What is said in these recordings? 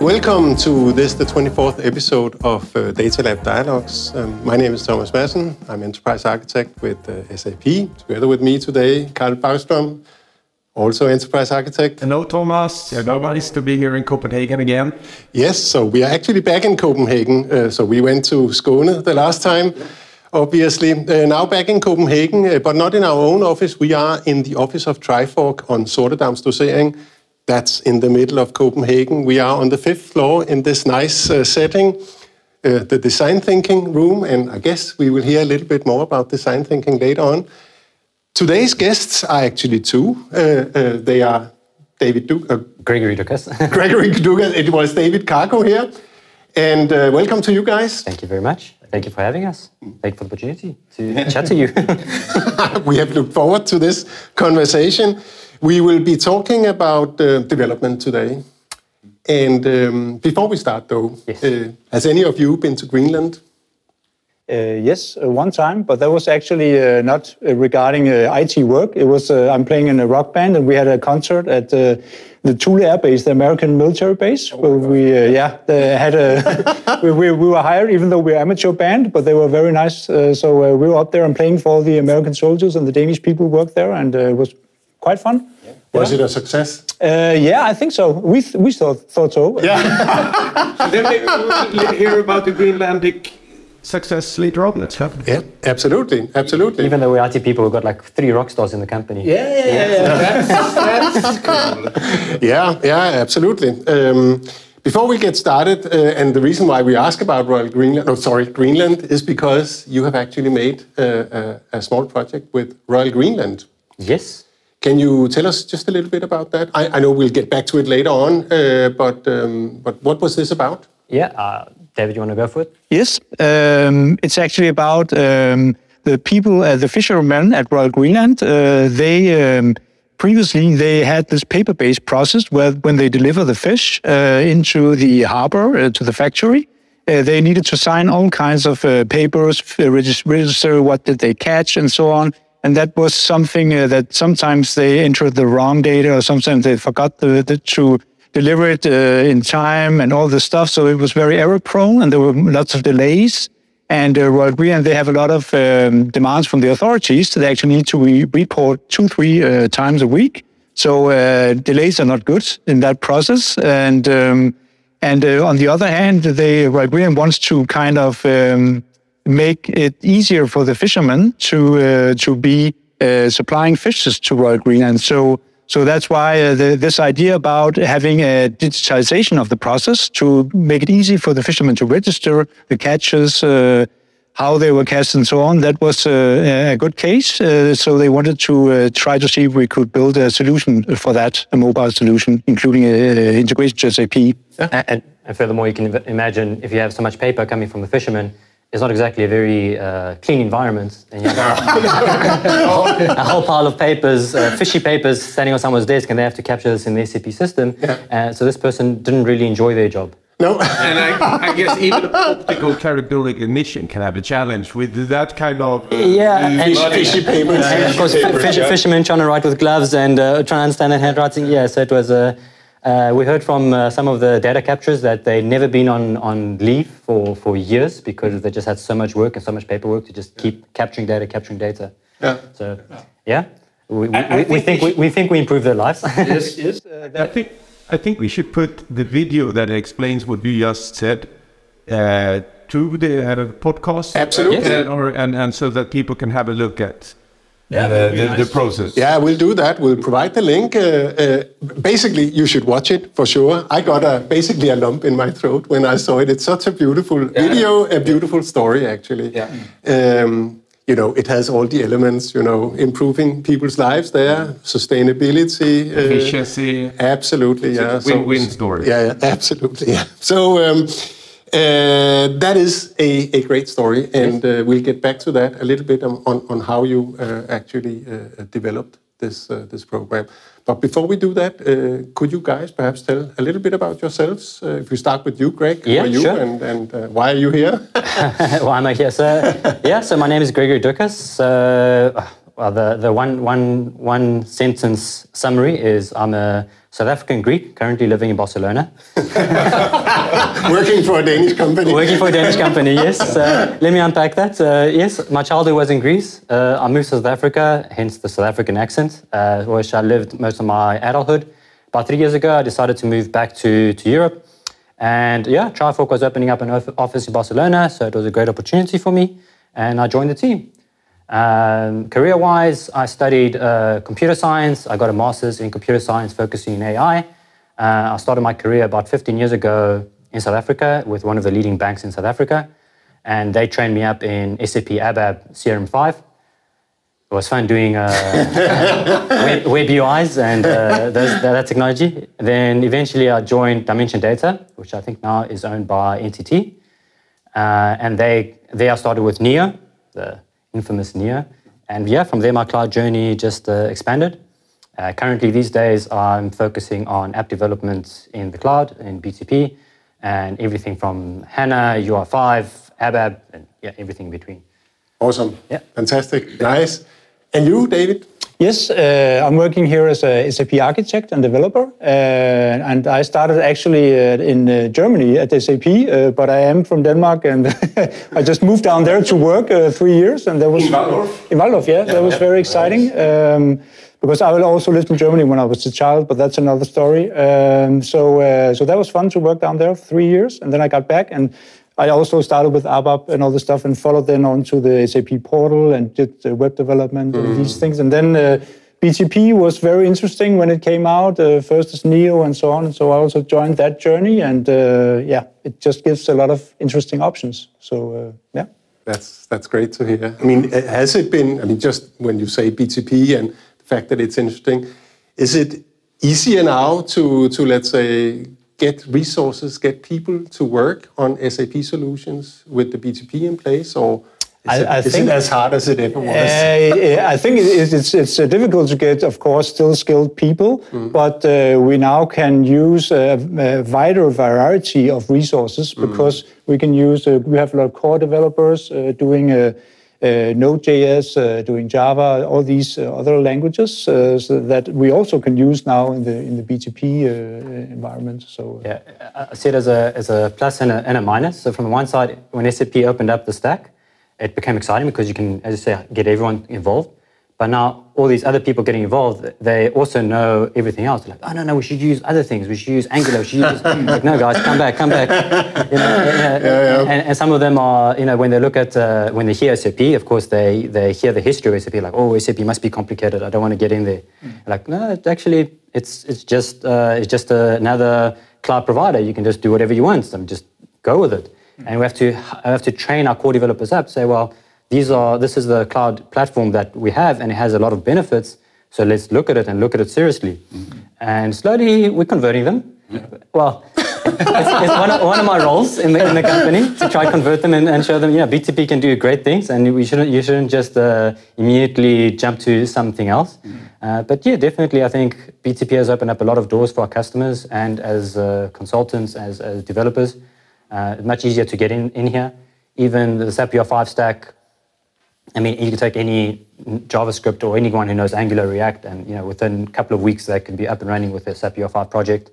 Welcome to this, the 24th episode of uh, Data Lab Dialogues. Um, my name is Thomas Madsen. I'm Enterprise Architect with uh, SAP. Together with me today, Karl Baustrom, also Enterprise Architect. Hello, Thomas. Yeah, nice to be here in Copenhagen again. Yes, so we are actually back in Copenhagen. Uh, so we went to Skåne the last time, obviously. Uh, now back in Copenhagen, uh, but not in our own office. We are in the office of Trifork on Sortedamsdosering. That's in the middle of Copenhagen. We are on the fifth floor in this nice uh, setting, uh, the design thinking room, and I guess we will hear a little bit more about design thinking later on. Today's guests are actually two. Uh, uh they are David du- uh, Gregory Dukas. Gregory Dukas. It was David Cargo here. And uh, welcome to you guys. Thank you very much. Thank you for having us. Thank you for the opportunity to chat to you. we have looked forward to this conversation. We will be talking about uh, development today. And um, before we start, though, yes. uh, has any of you been to Greenland? Uh, yes, uh, one time, but that was actually uh, not uh, regarding IT work. It was I'm playing in a rock band, and we had a concert at the Thule Air Base, the American military base. Oh where we yeah had a we, we, we, were hired, even though we're amateur band, but they were very nice. so we were up there and playing for the American soldiers and the Danish people who worked there, and it was quite fun. Yeah. Was it a success? Uh, yeah, I think so. We th we thought thought so. Yeah. then maybe we'll hear about the Greenlandic success later on. Let's have. Yeah, absolutely, absolutely. Even though we're IT people, we've got like three rock stars in the company. Yeah, yeah, yeah. yeah. that's, that's cool. Yeah, yeah, absolutely. Um, before we get started, uh, and the reason why we ask about Royal Greenland, oh sorry, Greenland, is because you have actually made uh, a, a small project with Royal Greenland. Yes. Can you tell us just a little bit about that? I, I know we'll get back to it later on, uh, but um, but what was this about? Yeah, uh, David, you want to go for it? Yes, um, it's actually about um, the people, uh, the fishermen at Royal Greenland. Uh, they um, previously they had this paper-based process where when they deliver the fish uh, into the harbor uh, to the factory. they needed to sign all kinds of papers, register what did they catch, and so on and that was something uh, that sometimes they entered the wrong data or sometimes they forgot the, the, to deliver it uh, in time and all this stuff. So it was very error prone and there were lots of delays. And uh, Royal Greenland, they have a lot of um, demands from the authorities. So they actually need to re- report two, three uh, times a week. So uh, delays are not good in that process. And um, and uh, on the other hand, they Royal Greenland wants to kind of um, make it easier for the fishermen to uh, to be uh, supplying fishes to Royal Greenland. So so that's why uh, the, this idea about having a digitalization of the process to make it easy for the fishermen to register the catches. Uh, how they were cast and so on. That was uh, a good case. Uh, so they wanted to try to see if we could build a solution for that, a mobile solution, including integration to SAP. Yeah. And, and furthermore, you can imagine if you have so much paper coming from the fishermen, it's not exactly a very uh, clean environment. And you have a whole pile of papers, uh, fishy papers, standing on someone's desk, and they have to capture this in the SAP system. Yeah. Uh, so this person didn't really enjoy their job. No. and I, I, guess even an optical character emission can have a challenge with that kind of uh, yeah, and fishy papers. Yeah, of course, fish, fishermen trying to write with gloves and uh, trying to understand that handwriting. Yeah, so it was a uh, we heard from uh, some of the data captures that they'd never been on, on leave for, for years because they just had so much work and so much paperwork to just keep capturing data, capturing data. Yeah. So, yeah, we, we, we, we think, we, we think we improved their lives. yes, yes. Uh, I, think, I think we should put the video that explains what you just said uh, to the uh, podcast. Absolutely. And, or, and, and so that people can have a look at yeah, the, the, nice. the, process. Yeah, we'll do that. We'll provide the link. Uh, uh, basically, you should watch it for sure. I got a basically a lump in my throat when I saw it. It's such a beautiful yeah. video, a beautiful story, actually. Yeah. Um, you know, it has all the elements. You know, improving people's lives there, sustainability, uh, efficiency. Absolutely, yeah. Win-win so, story. Yeah, yeah, absolutely. Yeah. So. Um, uh, that is a, a great story, and uh, we'll get back to that a little bit on, on how you uh, actually uh, developed this uh, this program. But before we do that, uh, could you guys perhaps tell a little bit about yourselves? if we start with you, Greg, yeah, are you sure. and, and why are you here? why am I here? So, yeah, so my name is Gregory Dukas. Well, the, the one, one, one sentence summary is I'm a South African Greek currently living in Barcelona. Working for a Danish company. Working for a Danish company, yes. Uh, let me unpack that. Uh, yes, my childhood was in Greece. Uh, I moved to South Africa, hence the South African accent, uh, which I lived most of my adulthood. About three years ago, I decided to move back to, to Europe. And yeah, Trifork was opening up an office in Barcelona, so it was a great opportunity for me. And I joined the team. Um, career wise, I studied uh, computer science. I got a master's in computer science focusing in AI. Uh, I started my career about 15 years ago in South Africa with one of the leading banks in South Africa. And they trained me up in SAP ABAP CRM5. It was fun doing uh, web, web, UIs and uh, those, that technology. Then eventually I joined Dimension Data, which I think now is owned by NTT. Uh, and they, there I started with Neo, the infamous Neo. And yeah, from there, my cloud journey just uh, expanded. Uh, currently, these days, I'm focusing on app development in the cloud, in BTP, and everything from HANA, UI5, ABAP, and yeah, everything in between. Awesome. Yeah. Fantastic. Nice. And you, David? Yes, uh, I'm working here as a SAP architect and developer, uh, and I started actually uh, in uh, Germany at SAP, uh, but I am from Denmark, and I just moved down there to work uh, three years, and that was in Walldorf. In Walldorf, yeah, yeah that was yeah, very exciting. Um, because I also lived in Germany when I was a child, but that's another story. Um, so, so that was fun to work down there for three years, and then I got back and I also started with ABAP and all the stuff and followed then on to the SAP portal and did the web development mm. and these things. And then uh, BTP was very interesting when it came out, uh, first as Neo and so on. And so I also joined that journey. And uh, yeah, it just gives a lot of interesting options. So uh, yeah. That's, that's great to hear. I mean, has it been, I mean, just when you say BTP and the fact that it's interesting, is it easier now to, to let's say, get resources, get people to work on SAP solutions with the BTP in place, or is, I, it, I is think, it as hard as it ever was? Uh, I think it's, it's, it's uh, difficult to get, of course, still skilled people, mm. but uh, we now can use a, a, wider variety of resources mm. because we can use, uh, we have a lot of core developers uh, doing uh, uh, Node.js, uh, doing Java, all these uh, other languages so that we also can use now in the in the BTP environment. So yeah, I see it as a as a plus and a, and a minus. So from the one side, when SAP opened up the stack, it became exciting because you can, as you say, get everyone involved. But now all these other people getting involved, they also know everything else. They're like, oh no, no, we should use other things. We should use Angular. We should use like, no, guys, come back, come back. You know, yeah, yeah. And, and, some of them are, you know, when they look at uh, when they hear SAP, of course they they hear the history of SAP, like, oh, SAP must be complicated. I don't want to get in there. Mm. Like, no, it's actually it's it's just uh, it's just another cloud provider. You can just do whatever you want. So just go with it. Mm. And we have to have to train our core developers up. Say, well these are this is the cloud platform that we have and it has a lot of benefits so let's look at it and look at it seriously mm-hmm. and slowly we're converting them yeah. well it's, it's one, of, one, of, my roles in the, in the company to try convert them and, and, show them, you know, BTP can do great things, and we shouldn't, you shouldn't just uh, immediately jump to something else. Mm. Uh, but yeah, definitely, I think BTP has opened up a lot of doors for our customers and as uh, consultants, as, as developers. Uh, it's much easier to get in, in here. Even the SAP UI5 stack I mean, you can take any JavaScript or anyone who knows Angular, React, and you know, within a couple of weeks they can be up and running with their SAP UI5 project.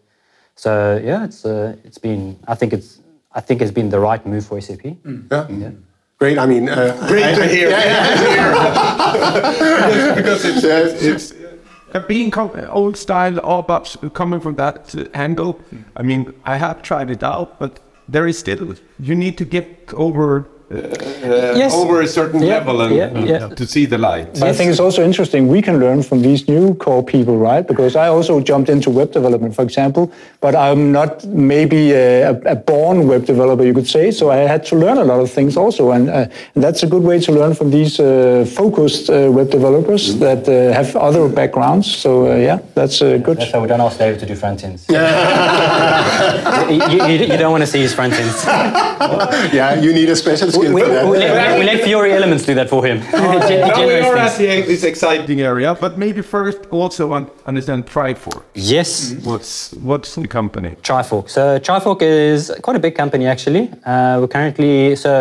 So yeah, it's uh, it's been. I think it's I think it's been the right move for SAP. Mm. Yeah. yeah. Great. I mean, uh, great I, to hear. Yeah, because it's it's. Uh, being old style ABAPs coming from that angle, I mean, I have tried it out, but there is still you need to get over yes. over a certain yeah. level and, yeah. Yeah. to see the light. But yes. I think it's also interesting. We can learn from these new core people, right? Because I also jumped into web development, for example, but I'm not maybe a, a born web developer, you could say. So I had to learn a lot of things also, and, uh, and that's a good way to learn from these uh, focused uh, web developers mm that uh, have other backgrounds. So uh, yeah, that's good. That's how we don't ask David to do front ends. you, you, you, don't want to see his front ends. yeah, you need a special skill we, for that. We, let, we let Fiori Elements do that for him. Oh, now we are at this exciting area, but maybe first also want understand Trifork. Yes. What's what's the company? Trifork. So Trifork is quite a big company actually. Uh, we're currently so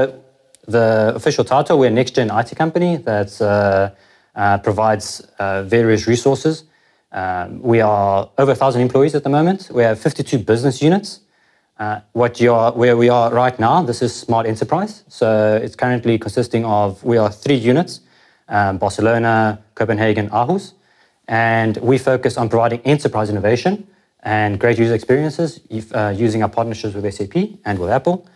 the official title we're a next gen IT company that Uh, uh, provides uh, various resources. Um, we are over 1,000 employees at the moment. We have 52 business units. Uh, what you are, where we are right now, this is Smart Enterprise. So it's currently consisting of, we are three units, um, Barcelona, Copenhagen, Aarhus. And we focus on providing enterprise innovation and great user experiences uh, using our partnerships with SAP and with Apple.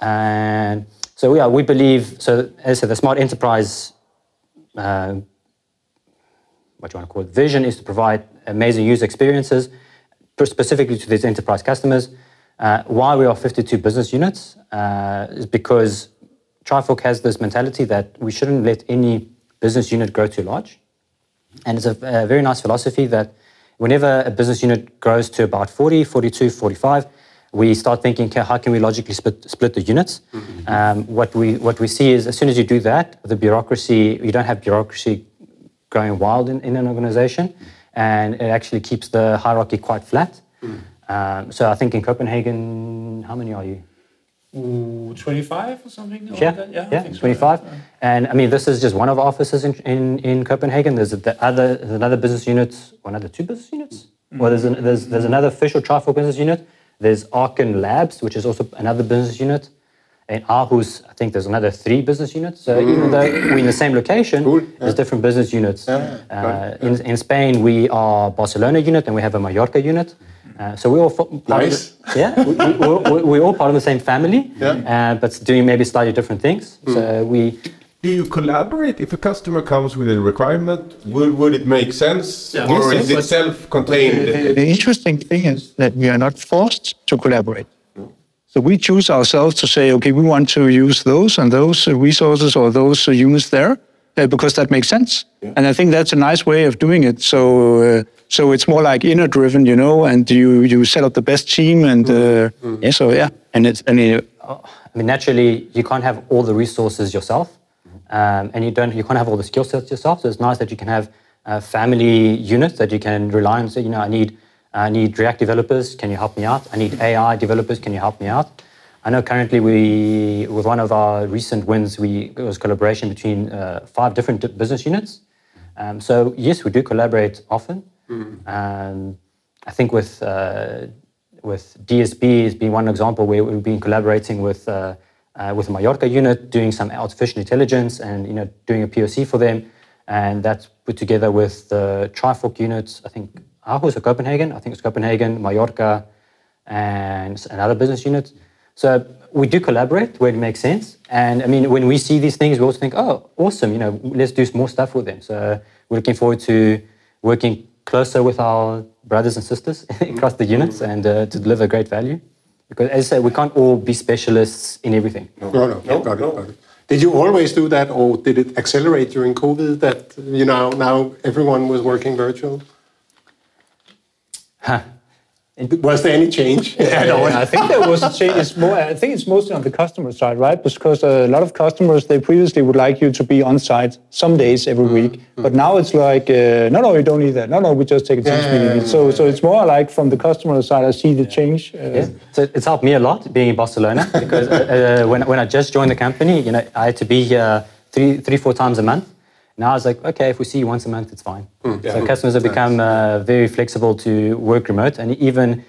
And so yeah, we believe, so as I said, the Smart Enterprise, uh, what you want to call it, vision is to provide amazing user experiences, specifically to these enterprise customers. Uh, why we are 52 business units uh, is because Trifork has this mentality that we shouldn't let any business unit grow too large. And it's a, a, very nice philosophy that whenever a business unit grows to about 40, 42, 45, we start thinking, okay, how can we logically split, split the units? Mm-hmm. Um, what, we, what we see is as soon as you do that, the bureaucracy, you don't have bureaucracy going wild in, in an organization, and it actually keeps the hierarchy quite flat. Mm. Um, so I think in Copenhagen, how many are you? Ooh, 25 or something? Yeah, like yeah, yeah 25. So. And I mean, this is just one of our offices in, in, in Copenhagen. There's the other, there's another business unit, or another two business units. Mm. Well, there's, an, there's, there's another official Trifork business unit. There's Aachen Labs, which is also another business unit. In Aarhus, I think there's another three business units. So mm. even though we're in the same location, cool. yeah. there's different business units. Yeah, uh, in, in Spain, we are Barcelona unit and we have a Mallorca unit. Uh, so we're all part nice. of the, yeah, we, we, we're, all part of the same family, yeah. uh, but doing maybe slightly different things. Mm. So we. Do you collaborate if a customer comes with a requirement? Would, would it make sense, yeah. or yes, is it self-contained? The, the interesting thing is that we are not forced to collaborate. So we choose ourselves to say, okay, we want to use those and those resources or those units there uh, because that makes sense. Yeah. And I think that's a nice way of doing it. So uh, so it's more like inner driven, you know, and you you set up the best team and uh, mm. yeah. So yeah, and it's and it, I mean naturally you can't have all the resources yourself, um, and you don't you can't have all the skill sets yourself. So it's nice that you can have uh, family units that you can rely on. So you know I need I need React developers. Can you help me out? I need AI developers. Can you help me out? I know currently we, with one of our recent wins, we it was collaboration between uh, five different business units. Um, so yes, we do collaborate often. Mm. I think with uh, with DSB has been one example where we've been collaborating with uh, uh, with the Mallorca unit, doing some artificial intelligence and you know doing a POC for them, and that's put together with the Trifork units. I think Aarhus or Copenhagen. I think it's Copenhagen, Mallorca, and another business unit. So we do collaborate where it makes sense. And I mean, when we see these things, we also think, oh, awesome, you know, let's do more stuff with them. So we're looking forward to working closer with our brothers and sisters across the units and uh, to deliver great value. Because as I said, we can't all be specialists in everything. No, no, no, no, got, it, got it. Did you always do that, or did it accelerate during COVID that you know now everyone was working virtual? Huh. Was there any change? Yeah, I think there was a change. It's more, I think it's mostly on the customer side, right? Because a lot of customers they previously would like you to be on site some days every week, mm-hmm. but now it's like, uh, no, no, you don't need that. No, no, we just take a yeah, meeting. So, so it's more like from the customer side, I see the change. Uh, yeah. So it's helped me a lot being in Barcelona because uh, uh, when when I just joined the company, you know, I had to be here three, three, four times a month. Now it's like, okay, if we see you once a month, it's fine. Mm, yeah. So customers have become uh, very flexible to work remote, and even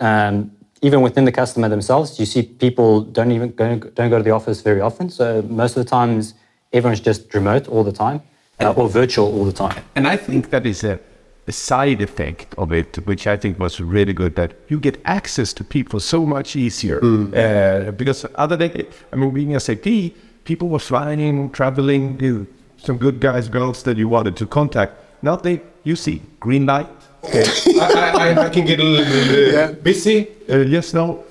um, even within the customer themselves, you see people don't even go, don't go to the office very often. So most of the times, everyone's just remote all the time uh, or virtual all the time. And I think that is a, a side effect of it, which I think was really good. That you get access to people so much easier mm. uh, because other than I mean, being SAP, people were flying, traveling some good guys, girls that you wanted to contact. Now they, you see, green light. Okay. I, I, I, can get a little yeah. busy. Uh, yes, no.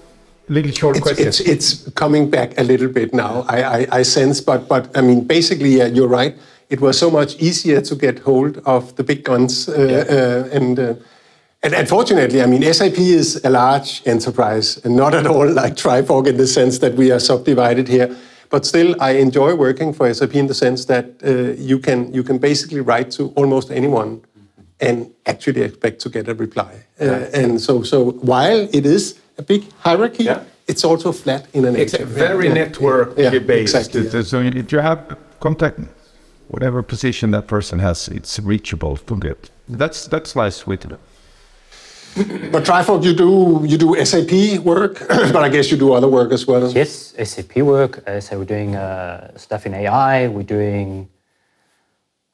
Little short it's, question. It's, it's coming back a little bit now. I, I, I sense, but but I mean, basically, yeah, you're right. It was so much easier to get hold of the big guns, uh, yeah. uh, and, uh, and unfortunately, I mean, SAP is a large enterprise, and not at all like Trifork in the sense that we are subdivided here. But still, I enjoy working for SAP in the sense that uh, you can you can basically write to almost anyone and actually expect to get a reply. Uh, and so so while it is a big hierarchy, yeah. it's also flat in an It's very yeah. network yeah. based. Exactly, so if you have contact whatever position that person has, it's reachable to get. That's that's nice with it. But Trifork, you do you do SAP work, but I guess you do other work as well. Yes, SAP work. Uh, so we're doing uh, stuff in AI. We're doing.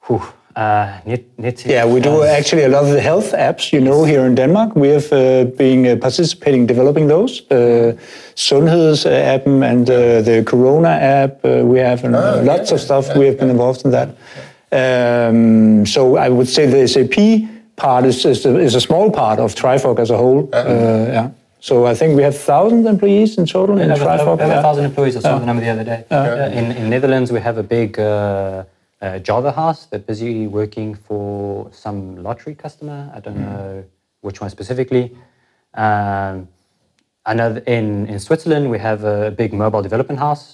Whew, uh, net, net, Yeah, we do actually a lot of the health apps, you know, here in Denmark. We have uh, been uh, participating developing those. Uh, Sundheds-appen and uh, the Corona app. Uh, we have and, uh, lots of stuff. we have been involved in that. Um, so I would say the SAP part is, is, a, is a small part of Trifork as a whole. Uh, yeah. So I think we have thousand employees in total in We have, Trifork. we have a yeah. thousand employees. I saw the number the other day. In, in Netherlands, we have a big uh, uh, Java house. They're busy working for some lottery customer. I don't know which one specifically. Um, I know in, in Switzerland, we have a big mobile development house.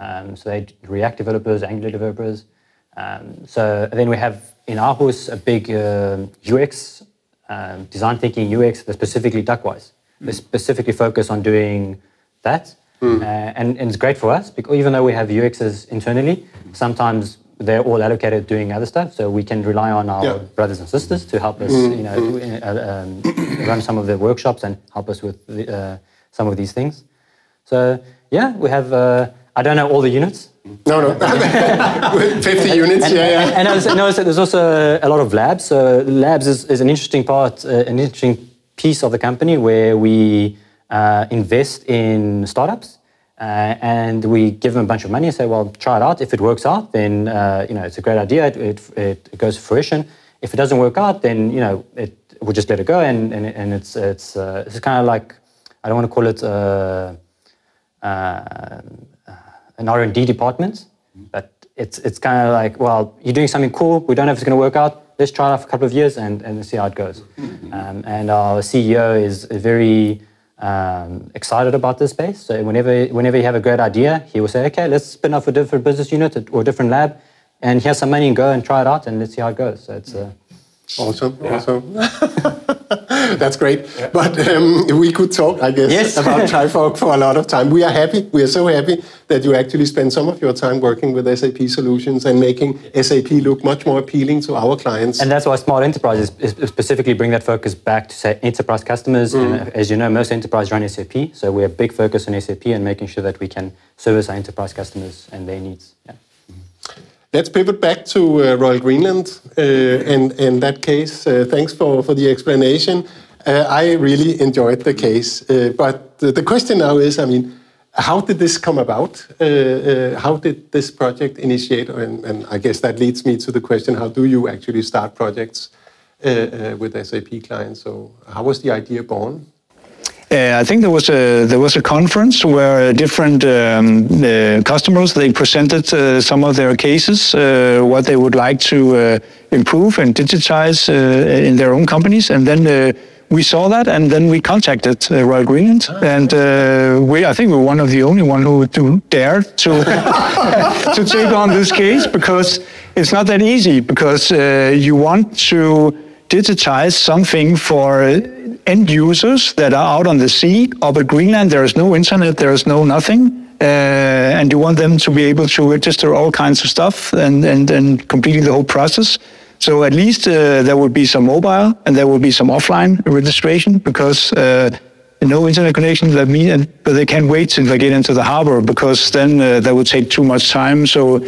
Um, so they React developers, Angular developers. Um, so then we have in our Aarhus a big um UX, um, design thinking UX, that's specifically Duckwise. They specifically focus on doing that. Uh, and, and it's great for us because even though we have UXs internally, sometimes they're all allocated doing other stuff. So we can rely on our Yeah. brothers and sisters to help us, you know, uh, um, run some of the workshops and help us with the, uh, some of these things. So yeah, we have. Uh, I don't know all the units. No, no, 50 units. And, yeah, yeah. and I was- noticed that there's also a lot of labs. So labs is, is an interesting part, uh, an interesting piece of the company where we uh, invest in startups. Uh, and we give them a bunch of money and say, well, try it out. If it works out, then uh, you know it's a great idea. It, it, it goes to fruition. If it doesn't work out, then you know it, we'll just let it go. And, and, and it's it's uh, it's kind of like I don't want to call it uh, uh, an R and D department, but it's it's kind of like well, you're doing something cool. We don't know if it's going to work out. Let's try it out for a couple of years and, and see how it goes. Um, and our CEO is very um, excited about this space. So whenever whenever you have a great idea, he will say, okay, let's spin off a different business unit or a different lab, and here's some money and go and try it out and let's see how it goes. So it's uh, Awesome, awesome. That's great. But um, we could talk, I guess, Yes. about Trifork for a lot of time. We are happy. We are so happy that you actually spend some of your time working with SAP solutions and making SAP look much more appealing to our clients. And that's why Smart Enterprise is, is specifically bring that focus back to say enterprise customers. And uh, as you know, most enterprise run SAP, so we're a big focus on SAP and making sure that we can service our enterprise customers and their needs. Yeah. Let's pivot back to uh, Royal Greenland. Uh, and in that case, uh, thanks for, for the explanation. I really enjoyed the case. But the, question now is, I mean, how did this come about? How did this project initiate? And, I guess that leads me to the question, how do you actually start projects with SAP clients? So how was the idea born? Uh, I think there was a there was a conference where different um, uh, customers they presented uh, some of their cases, uh, what they would like to uh, improve and digitize uh, in their own companies, and then. Uh, we saw that, and then we contacted uh, Royal Greenland, and uh, we, I think we were one of the only one who, who dared to to take on this case because it's not that easy. Because uh, you want to digitize something for end users that are out on the sea. Up at Greenland, there is no internet, there is no nothing. Uh, and you want them to be able to register all kinds of stuff and, and, and completing the whole process. So at least uh, there would be some mobile and there will be some offline registration because uh, no internet connection. That mean, and, but they can't wait till they get into the harbor because then uh, that would take too much time. So,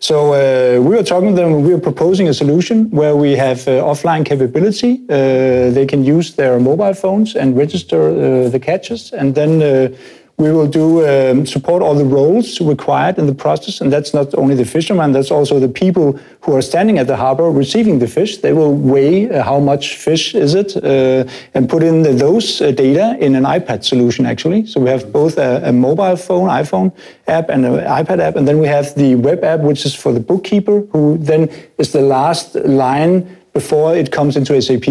so uh, we were talking to them. We were proposing a solution where we have uh, offline capability. Uh, they can use their mobile phones and register uh, the catches, and then. We will do um, support all the roles required in the process, and that's not only the fishermen, that's also the people who are standing at the harbor receiving the fish. They will weigh uh, how much fish is it uh, and put in the, those uh, data in an iPad solution actually. So we have both a, a mobile phone, iPhone app, and an iPad app, and then we have the web app, which is for the bookkeeper, who then is the last line before it comes into SAP,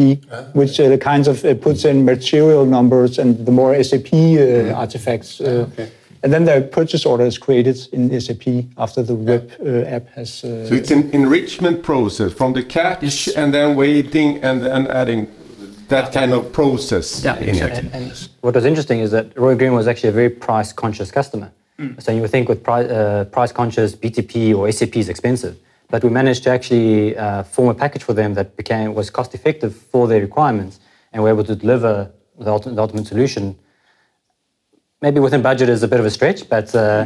which uh, kinds of uh, puts in material numbers and the more SAP uh, artifacts. Uh, And then the purchase order is created in SAP after the web uh, app has. Uh, So it's an enrichment process from the catch and then waiting and then adding that kind of process Yeah, in it. and, and what was interesting is that Roy Green was actually a very price-conscious customer. So you would think with price, uh, price-conscious BTP or SAP is expensive, but we managed to actually uh, form a package for them that became was cost effective for their requirements, and we're able to deliver the ultimate, the ultimate solution. Maybe within budget is a bit of a stretch, but uh,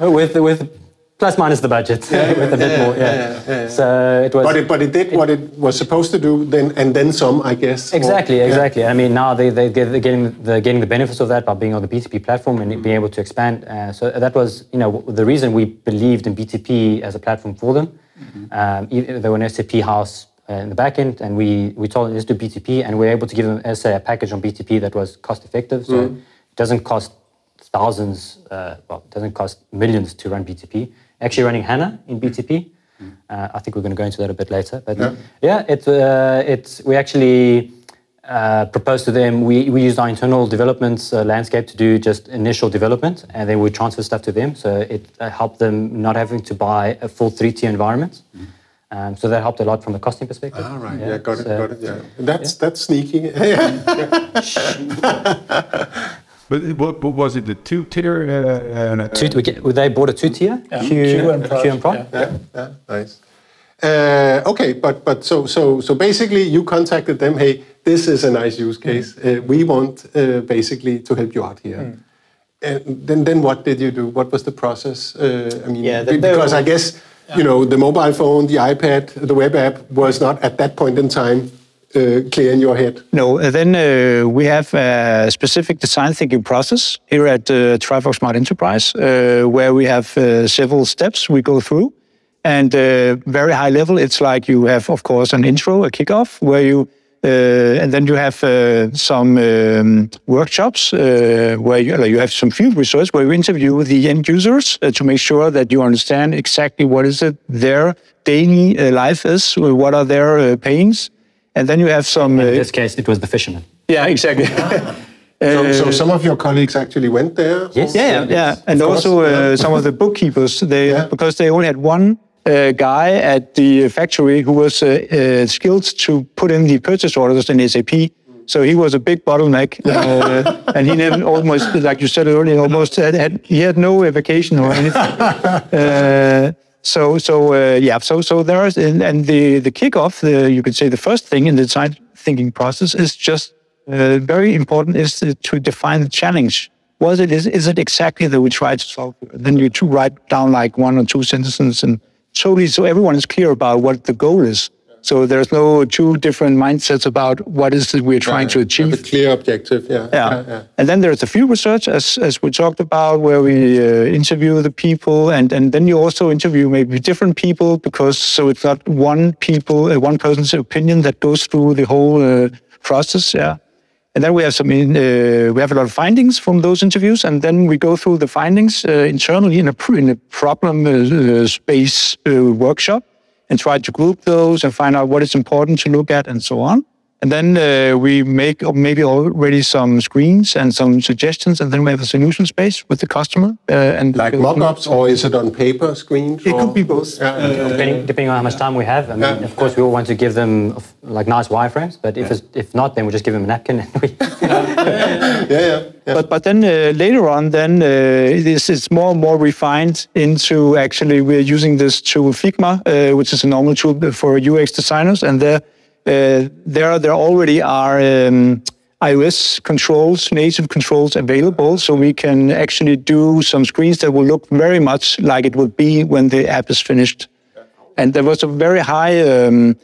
with with plus minus the budget with a bit more. Yeah. So it was. But it, but it did what it was supposed to do then, and then some, I guess. Exactly, Or- yeah. exactly. I mean, now they, they, they're, getting, they're getting the benefits of that by being on the BTP platform and being able to expand. Uh, so that was, you know, the reason we believed in BTP as a platform for them. Um, e- they were an SAP house uh, in the back end, and we, we told them, let's do BTP, and we were able to give them, let's say, a package on BTP that was cost effective. So it doesn't cost thousands, uh, well, it doesn't cost millions to run BTP. Actually, running HANA in BTP, uh, I think we're going to go into that a bit later. But yeah, it, uh, it's we actually uh, proposed to them. We, we used our internal development uh, landscape to do just initial development, and then we transfer stuff to them. So it uh, helped them not having to buy a full 3T environment. Um, so that helped a lot from a costing perspective. Ah, right. Yeah, got it, so- got it. Yeah, that's that's sneaky. yeah. But what, what was it? The two tier? Uh, uh, Two, we get, they bought a two-tier Q, Q and Prod, Q and Prod. yeah. yeah, yeah, nice. Uh, okay, but but so so so basically, you contacted them. Hey, this is a nice use case. Uh, we want uh, basically to help you out here. And then then what did you do? What was the process? Uh, I mean, Yeah, the- the- because I guess you know the mobile phone, the iPad, the web app was not at that point in time uh, Øh, clear in your head. No, uh, then uh, we have a specific design thinking process here at uh, Trifork Smart Enterprise, uh, where we have uh, several steps we go through. And uh, very high level, it's like you have, of course, an intro, a kickoff, where you, and then you have some um, workshops where you, have some field research where you interview the end users to make sure that you understand exactly what is it their daily life is, what are their pains. And then you have some. In uh, this case, it was the fishermen. yeah, exactly. So, so some of your colleagues actually went there. Yes. yeah, yeah, yeah. And course, also uh, yeah. some of the bookkeepers, they Yeah. because they only had one uh, guy at the factory who was uh, uh, skilled to put in the purchase orders in SAP. So he was a big bottleneck, uh, and he never almost, like you said earlier, almost had, had he had no vacation or anything. So so uh, yeah, so so there is, and, and the the kickoff, the, you could say the first thing in the design thinking process is just uh, very important is to, to define the challenge. Was it is, is it exactly that we try to solve? Then you to write down like one or two sentences and totally so everyone is clear about what the goal is. So there's no two different mindsets about what is it we're trying to achieve. A clear objective. Yeah. Yeah. And then there's the field research, as, as we talked about, where we uh, interview the people, and, and then you also interview maybe different people because so it's not one people, uh, one person's opinion that goes through the whole uh, process. Yeah. And then we have some, in, uh, we have a lot of findings from those interviews, and then we go through the findings uh, internally in a in a problem uh, uh, space uh, workshop, and try to group those and find out what is important to look at and so on. And then uh, we make uh, maybe already some screens and some suggestions, and then we have a solution space with the customer. Uh, and Like mock-ups, or is it on paper screens? It or- could be both. Yeah, yeah. Depending, depending on how much time we have. I mean, Yeah. of course, we all want to give them like nice wireframes, but if, it's, if not, then we just give them a napkin and we. yeah, yeah, yeah. But but then uh, later on, then uh, it is it's more and more refined into actually we're using this tool Figma, uh, which is a normal tool for UX designers, and there there there already are. Um, iOS controls, native controls available, so we can actually do some screens that will look very much like it would be when the app is finished. And there was a very high um, uh,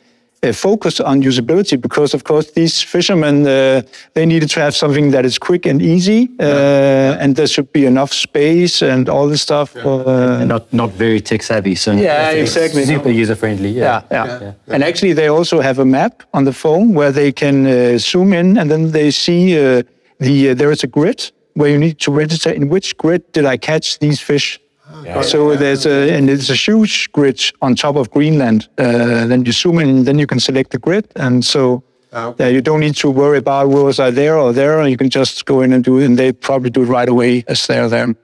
focus on usability because, of course, these fishermen uh, they needed to have something that is quick and easy, uh, and there should be enough space and all this stuff. Uh, not not very tech savvy, so Yeah, exactly. super user friendly. yeah, Yeah. yeah, And actually, they also have a map on the phone where they can uh, zoom in, and then they see uh, the uh, there is a grid where you need to register in which grid did I catch these fish. So there's a and it's a huge grid on top of Greenland. Uh, then you zoom in, then you can select the grid, and so Ah, yeah, you don't need to worry about was I there or there. You can just go in and do it, and they probably do it right away as they're there.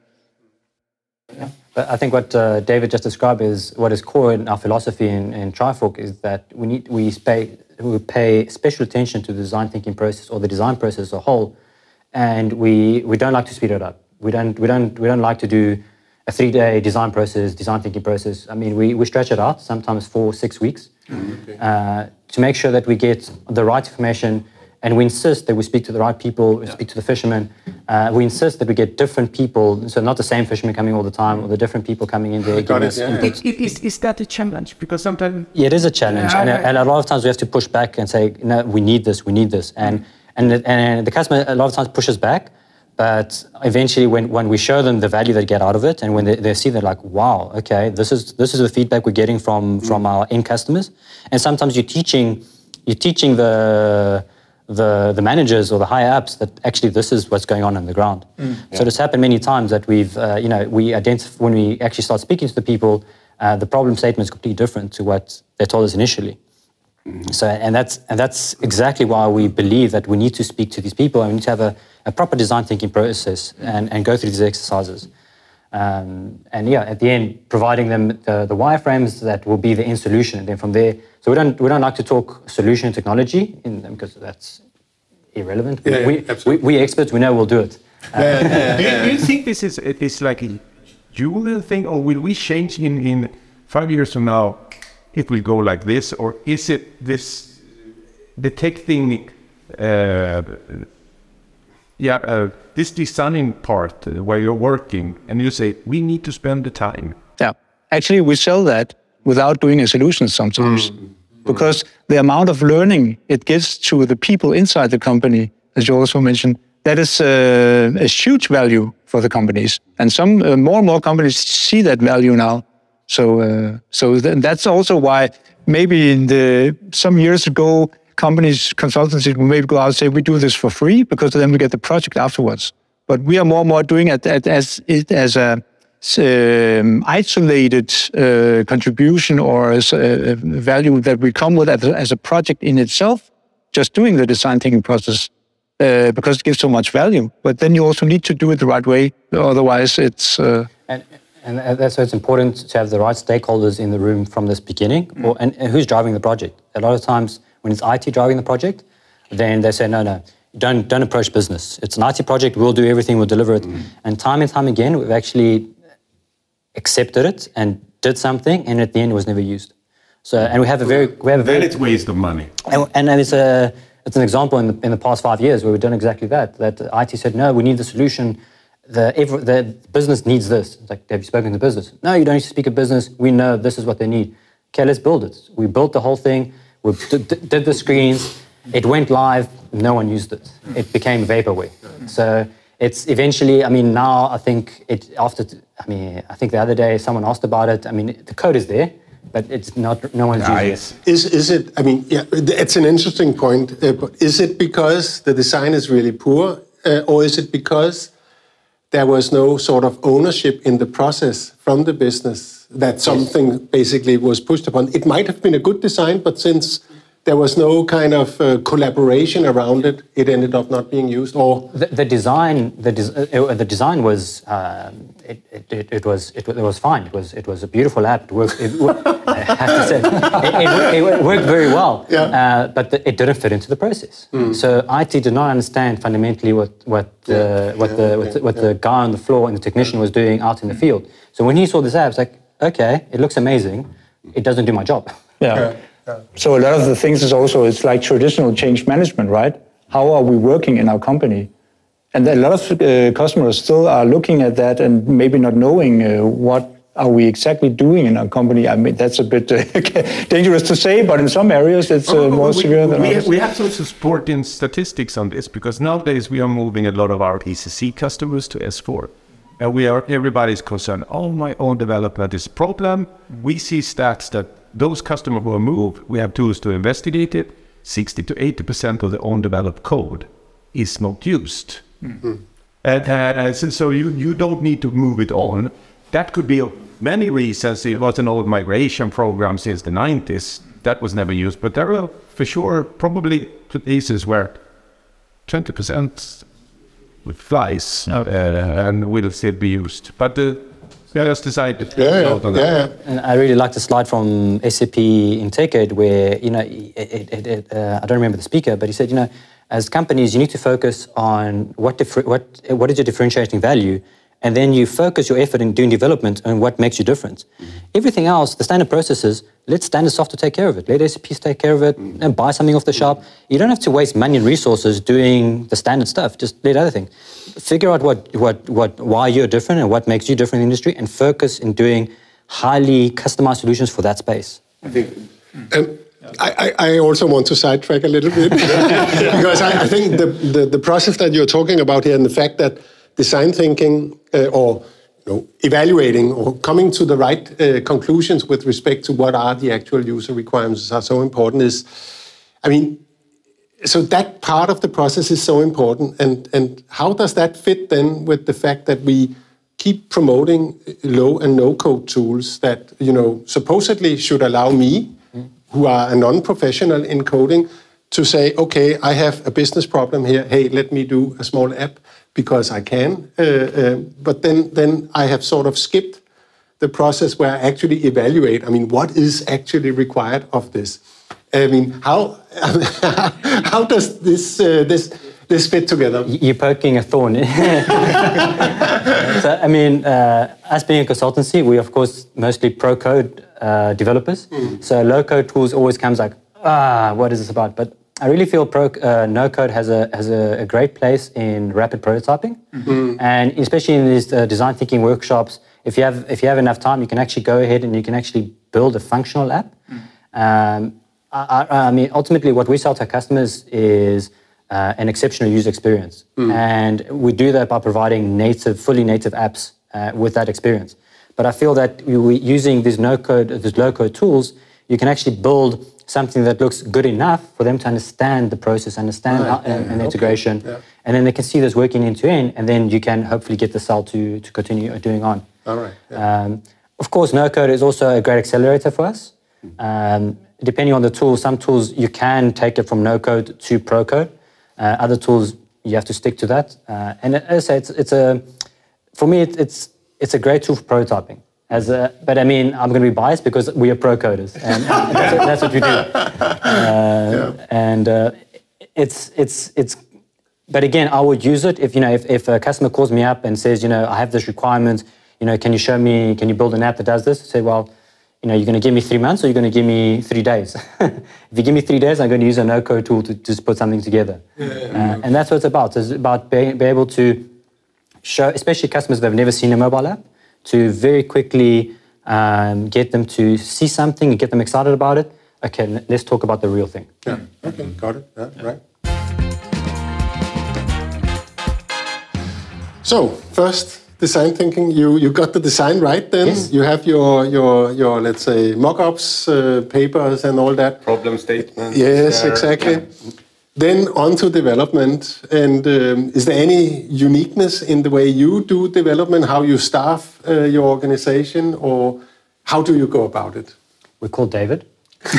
But I think what uh, David just described is what is core in our philosophy in, in Trifork is that we need we pay we pay special attention to the design thinking process or the design process as a whole, and we we don't like to speed it up. We don't we don't we don't like to do a three-day design process, design thinking process. I mean, we, we stretch it out, sometimes four, six weeks, uh, to make sure that we get the right information and we insist that we speak to the right people, we speak to the fishermen. Uh, we insist that we get different people, so not the same fishermen coming all the time, or the different people coming in there. Got it, us yeah. It, it, is, is that a challenge? Because sometimes Yeah, it is a challenge, Yeah, and, I- and a lot of times we have to push back and say, no, we need this, we need this, and and the, and the customer a lot of times pushes back, but eventually when, when we show them the value they get out of it, and when they, they see they're like, wow, okay, this is this is the feedback we're getting from from our end customers, and sometimes you're teaching you're teaching the the, the managers or the higher ups that actually this is what's going on on the ground. So it's happened many times that we've, uh, you know, we identify when we actually start speaking to the people, uh, the problem statement is completely different to what they told us initially. So, and that's and that's exactly why we believe that we need to speak to these people and we need to have a, a proper design thinking process and, and go through these exercises. Um, and yeah, at the end, providing them the, the wireframes that will be the end solution, and then from there. So we don't we don't like to talk solution and technology in them because that's irrelevant. Yeah, yeah, we, we, absolutely. we experts, we know we'll do it. do, you, do you think this is is like a dual thing, or will we change in in five years from now? It will go like this, or is it this detecting? Uh, yeah, uh, this designing part uh, where you're working, and you say we need to spend the time. Yeah. Actually, we sell that without doing a solution sometimes. Because the amount of learning it gives to the people inside the company, as you also mentioned, that is uh, a huge value for the companies. And some uh, more and more companies see that value now. So, uh, so th- that's also why maybe in the some years ago, companies, consultancies would maybe go out and say, we do this for free because then we get the project afterwards. But we are more and more doing it as, it as a um, isolated uh, contribution or as a, a value that we come with as a, as a project in itself, just doing the design thinking process uh, because it gives so much value. But then you also need to do it the right way, otherwise it's. Uh, And, and uh, that's why it's important to have the right stakeholders in the room from this beginning. Mm. Or, and, and who's driving the project? A lot of times, when it's IT driving the project, then they say, no, no, don't, don't approach business. It's an IT project, we'll do everything, we'll deliver it. Mm. And time and time again, we've actually accepted it and did something, and at the end, it was never used. So, and we have a very, we have a Then very it's waste of money. and, and it's a it's an example in the, in the past five years where we've done exactly that. That IT said, no, we need the solution. The, every, the business needs this. It's like, have you spoken to business? No, you don't need to speak to business. We know this is what they need. Okay, let's build it. We built the whole thing. We d- d- did the screens. It went live. No one used it. It became vaporware. So it's eventually. I mean, now I think it after. I mean, I think the other day someone asked about it. I mean, the code is there, but it's not. No one's using it. Is is it? I mean, yeah, it's an interesting point. Uh, is it because the design is really poor, uh, or is it because there was no sort of ownership in the process from the business that something basically was pushed upon? It might have been a good design, but since there was no kind of uh, collaboration around it, it ended up not being used. Or The, the design, the, des- uh, the design was, um, it, it, it, it was, it, it was fine. It was, it was a beautiful app. It worked. It, I have to say, it, it, it worked very well. Yeah. Uh, but the, it didn't fit into the process. So IT did not understand fundamentally what what the what the what, the, what the guy on the floor and the technician was doing out in the field. So when he saw this app, it's like, okay, it looks amazing. It doesn't do my job. Yeah. So a lot of the things is also it's like traditional change management, right? How are we working in our company? And a lot of uh, customers still are looking at that and maybe not knowing uh, what are we exactly doing in our company. I mean, that's a bit uh, dangerous to say, but in some areas it's uh, more we, severe than we, others. we have some supporting statistics on this because nowadays we are moving a lot of our ECC customers to S4. And we are everybody's concerned. Oh, my own development is problem. We see stats that those customers who are moved, we have tools to investigate it. 60 to 80 percent of the own developed code is not used. And, uh, so, so you, you don't need to move it on. That could be of many reasons. It was an old migration program since the 90s. That was never used. But there are for sure probably cases where 20% with flies uh, and will still be used. But the yeah, just decided to yeah, vote yeah, that. yeah. And I really like the slide from SAP in TechEd where, you know, it, it, it, uh, I don't remember the speaker, but he said, you know, as companies, you need to focus on what, differ- what, what is your differentiating value and then you focus your effort in doing development on what makes you different. Everything else, the standard processes, let standard software take care of it. Let SAPs take care of it and buy something off the shop. You don't have to waste money and resources doing the standard stuff. Just let other things. Figure out what, what, what, why you're different and what makes you different in the industry and focus in doing highly customized solutions for that space. I think. Um, I, I also want to sidetrack a little bit because I, I think the, the, the, process that you're talking about here and the fact that design thinking uh, or you know, evaluating or coming to the right uh, conclusions with respect to what are the actual user requirements are so important is, I mean, so that part of the process is so important. And, and how does that fit then with the fact that we keep promoting low and no code tools that, you know, supposedly should allow me who are a non-professional in coding to say, okay, I have a business problem here. Hey, let me do a small app because I can. Uh, uh, but then, then I have sort of skipped the process where I actually evaluate. I mean, what is actually required of this? I mean, how how does this uh, this this fit together? You're poking a thorn. so, I mean, uh, as being a consultancy, we of course mostly pro code uh, developers. Mm. So low code tools always comes like, ah, what is this about? But I really feel pro, uh, no code has a has a, a, great place in rapid prototyping, mm-hmm. and especially in these uh, design thinking workshops. If you have if you have enough time, you can actually go ahead and you can actually build a functional app. Mm. Um, I, I, mean, ultimately, what we sell to our customers is uh, an exceptional user experience, mm. and we do that by providing native, fully native apps uh, with that experience. But I feel that using these no code, these low code tools, you can actually build something that looks good enough for them to understand the process, understand right. how, yeah, and, and integration, yeah. and then they can see this working end to end, and then you can hopefully get the cell to to continue doing on. All right. Yeah. Um, of course, no code is also a great accelerator for us. Um, depending on the tool, some tools you can take it from no code to pro code. Uh, other tools you have to stick to that. Uh, and as I say, it's, it's a for me it, it's it's a great tool for prototyping. As a, but I mean, I'm going to be biased because we are pro coders, and that's, what, that's, what, we do. Uh, yeah. And uh, it's it's it's. But again, I would use it if you know if, if a customer calls me up and says, you know, I have this requirement. You know, can you show me? Can you build an app that does this? I say, well, you know, you're going to give me three months or you're going to give me three days. if you give me three days, I'm going to use a no-code tool to just put something together. Yeah, yeah, uh, and that's what it's about. It's about being, being able to show, especially customers that have never seen a mobile app, to very quickly um, get them to see something and get them excited about it. Okay, let's talk about the real thing. Yeah, okay, got it. Yeah, right. So, first, design thinking. You you got the design right. Then yes. you have your your your let's say mock-ups, uh, papers, and all that. Problem statements. Yes, exactly. Yeah. Then on to development. And um, is there any uniqueness in the way you do development, how you staff uh, your organization, or how do you go about it? We call David.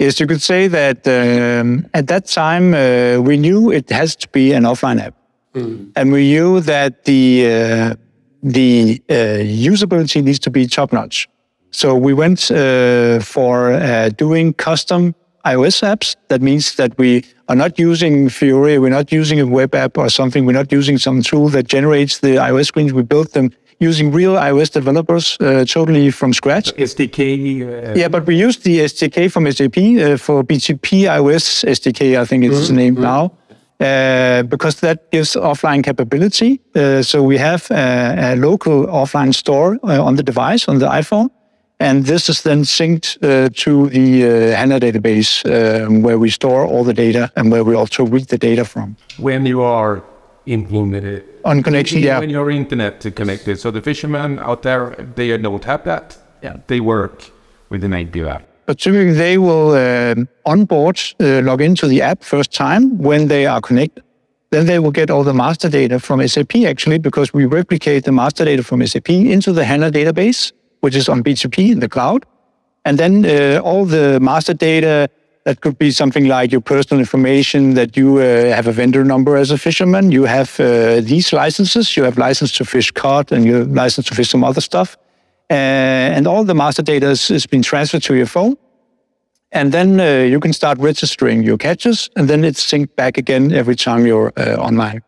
yes, you could say that um, at that time uh, we knew it has to be an offline app, mm. and we knew that the uh, the uh, usability needs to be top notch. So we went uh, for uh, doing custom iOS apps. That means that we are not using Fiori, we're not using a web app or something, we're not using some tool that generates the iOS screens. We built them using real iOS developers uh, totally from scratch. SDK. Uh, yeah, but we used the SDK from SAP uh, for BTP iOS SDK, I think it's mm-hmm. named mm-hmm. now. Uh, because that gives offline capability. Uh, so we have a, a local offline store uh, on the device, on the iPhone, and this is then synced uh, to the uh, HANA database uh, where we store all the data and where we also read the data from. When you are implemented on connection, yeah. When your internet is connected, so the fishermen out there, they don't have that. Yeah, they work with the native app. But typically, they will um, onboard, uh, log into the app first time when they are connected. Then they will get all the master data from SAP actually, because we replicate the master data from SAP into the HANA database which is on BTP in the cloud. And then uh, all the master data that could be something like your personal information that you uh, have a vendor number as a fisherman. You have uh, these licenses. You have license to fish cod and you have license to fish some other stuff. Uh, and all the master data has, has been transferred to your phone. And then uh, you can start registering your catches, and then it's synced back again every time you're uh, online.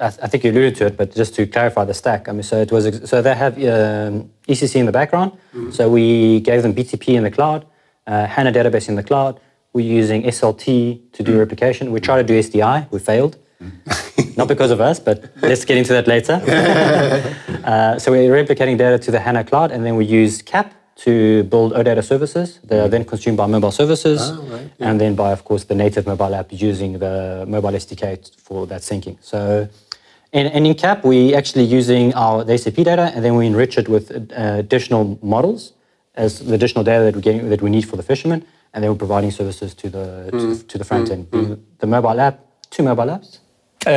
Yeah. I, th- I think you alluded to it, but just to clarify the stack. I mean, so it was ex- so they have um, ECC in the background. So we gave them BTP in the cloud, uh, HANA database in the cloud. We're using SLT to do replication. We tried to do SDI. We failed. Not because of us, but let's get into that later. uh, so we're replicating data to the HANA cloud, and then we use CAP to build OData services. They are then consumed by mobile services, right, and then by, of course, the native mobile app using the mobile SDK for that syncing. So, and, and in CAP, we actually using our the SAP data, and then we enrich it with uh, additional models as the additional data that we getting, that we need for the fishermen, and then we're providing services to the to, to the front end. The mobile app, two mobile apps. Uh,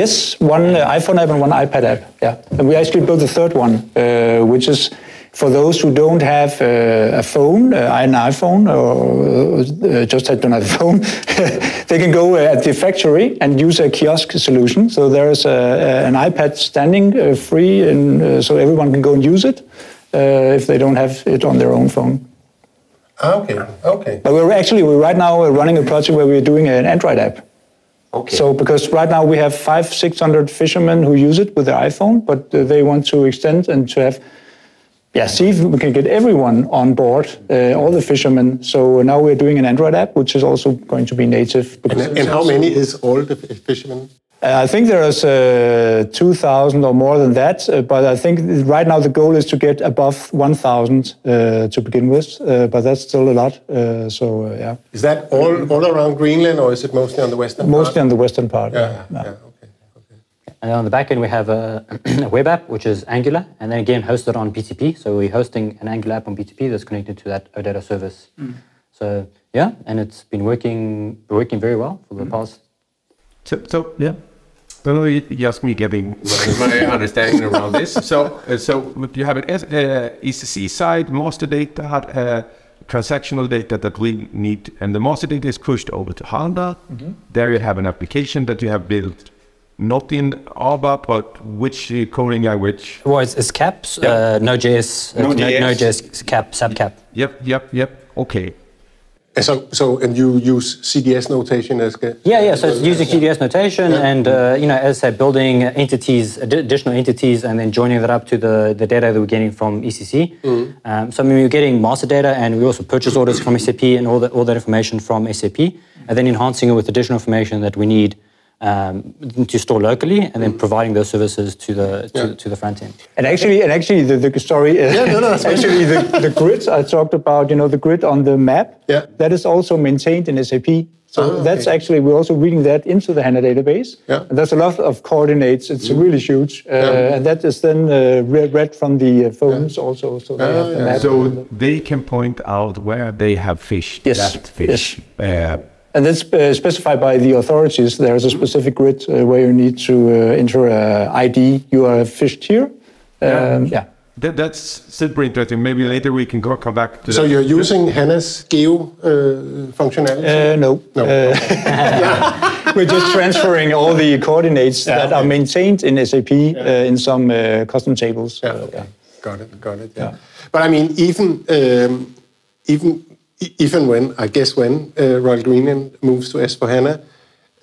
yes, one uh, iPhone app and one iPad app. Yeah, and we actually built a third one, uh, which is for those who don't have uh, a phone, uh, an iPhone, or uh, just don't have a phone. they can go uh, at the factory and use a kiosk solution. So there is a, a- an iPad standing uh, free, and uh, so everyone can go and use it uh, if they don't have it on their own phone. Okay, okay. But we're actually we're right now running a project where we're doing an Android app. Okay. So because right now we have five, six hundred fishermen who use it with their iPhone, but they want to extend and to have, yeah, see if we can get everyone on board, uh, all the fishermen. So now we're doing an Android app, which is also going to be native. and, because and how many is all the fishermen? uh, I think there's uh, 2,000 or more than that, uh, but I think right now the goal is to get above 1,000 uh, to begin with, uh, but that's still a lot. Uh, so uh, yeah, Is that all, all around Greenland or is it mostly on the western mostly part? on the western part. Yeah, yeah, okay. okay. And then on the back end, we have a, a web app, which is Angular, and then again hosted on BTP. So we're hosting an Angular app on BTP that's connected to that OData service. So yeah, and it's been working working very well for the past. So, so yeah. Don't know, just me getting my my understanding around this. So, uh, so you have an S- uh, ECC side, master data, uh, transactional data that we need, and the master data is pushed over to HANA. There you have an application that you have built, not in ABAP, but which uh, coding language? Well, it's, it's CAPS, uh, Node.js, uh, Node.js. Node.js, CAP, SAP Yep, yep, yep. Okay. And so, so, and you use CDS notation as... ge- Yeah, yeah. So it's using CDS notation, and uh, you know, as I said, building entities, additional entities, and then joining that up to the, the data that we're getting from ECC. Um, so I mean, we're getting master data, and we also purchase orders from SAP and all that all that information from SAP, and then enhancing it with additional information that we need um, to store locally, and then providing those services to the to, to the front end. And actually, and actually, the, the story. Uh, no, no, that's actually, the, the grid I talked about, you know, the grid on the map. Yeah. That is also maintained in SAP. So Ah, that's okay. actually we're also reading that into the HANA database. Yeah. Mm. And there's a lot of coordinates. It's really huge, uh, and that is then uh, re- read from the uh, phones also. So they have the yeah. map. So they can point out where they have fished Yes, that fish. Uh, And that's uh, specified by the authorities. There's a specific grid uh, where you need to uh, enter an ID. You are fished here. Um, yeah. that, that's super interesting. Maybe later we can go come back to So that. you're using HANA's geo uh, functionality? Uh, no. No. Uh, we're just transferring all the coordinates that are maintained in SAP uh, in some uh, custom tables. Yeah, okay. Got it, got it. Yeah. But I mean, even um, even e- even when I guess when uh, Royal Greenland moves to S4HANA,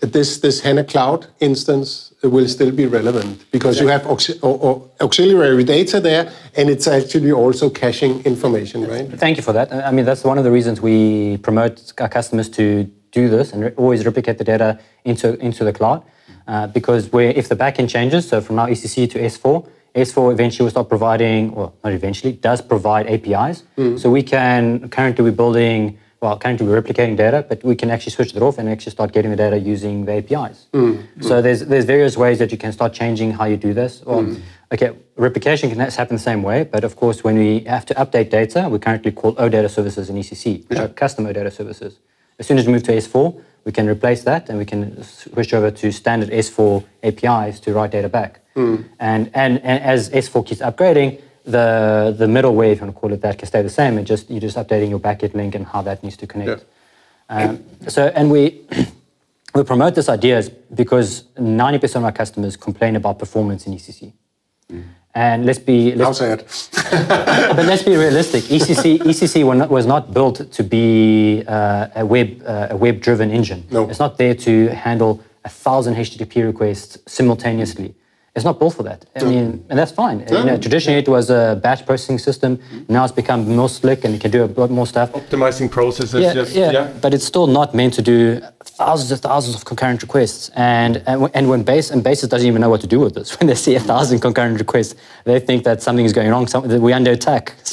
this this HANA Cloud instance will still be relevant because you have auxi- or, or auxiliary data there, and it's actually also caching information, right? Thank you for that. I mean, that's one of the reasons we promote our customers to do this and always replicate the data into, into the cloud. Uh, because if the backend changes, so from now ECC to S4, S4 eventually will start providing, or not eventually, does provide APIs. Mm. So we can, currently we're building, well, currently we're replicating data, but we can actually switch that off and actually start getting the data using the APIs. Mm. Mm. So there's, there's various ways that you can start changing how you do this. Well, Okay, replication can happen the same way, but of course, when we have to update data, we currently call OData services in ECC, which are uh, custom OData services. As soon as we move to S4, we can replace that and we can switch over to standard S4 APIs to write data back. And, and, and as S4 keeps upgrading, the, the middleware, if you want to call it that, can stay the same. And just you're just updating your backend link and how that needs to connect. Um, so, and we we promote this idea because 90% of our customers complain about performance in ECC. And let's be How let's, sad. but let's be realistic. ECC ECC was not built to be uh, a web uh, a web driven engine. No. It's not there to handle a thousand HTTP requests simultaneously. It's not built for that. I mean, and that's fine. You know, traditionally, it was a batch processing system. Mm-hmm. Now it's become more slick and it can do a lot more stuff. Optimizing processes. Yeah, just, yeah, yeah. but it's still not meant to do thousands and thousands of concurrent requests. And and, when- and when base and basis doesn't even know what to do with this, when they see a thousand concurrent requests, they think that something is going wrong. Some, that we're under attack.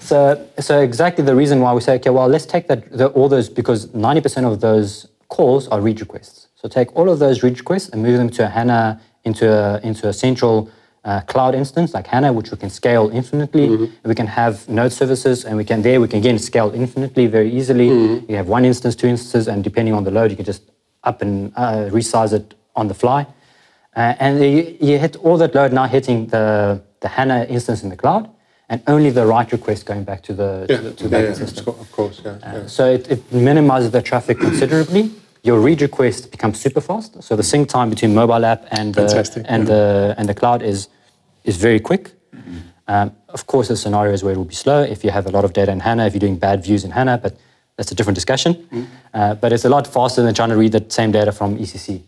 so so exactly the reason why we say, okay, well, let's take that the, all those because ninety percent of those calls are read requests. So take all of those read requests and move them to a HANA into a into a central uh, cloud instance like HANA, which we can scale infinitely. And we can have node services, and we can there we can again scale infinitely very easily. You have one instance, two instances, and depending on the load, you can just up and uh, resize it on the fly. Uh, and you, you hit all that load now hitting the, the HANA instance in the cloud, and only the write request going back to the, Yeah, to the, to yeah, system. of course, yeah. yeah. So it, it minimizes the traffic considerably. Your read request becomes super fast. So the sync time between mobile app and the, and the and the cloud is is very quick. Um, of course, there's scenarios where it will be slow if you have a lot of data in HANA, if you're doing bad views in HANA, but that's a different discussion. Uh, but it's a lot faster than trying to read that same data from ECC.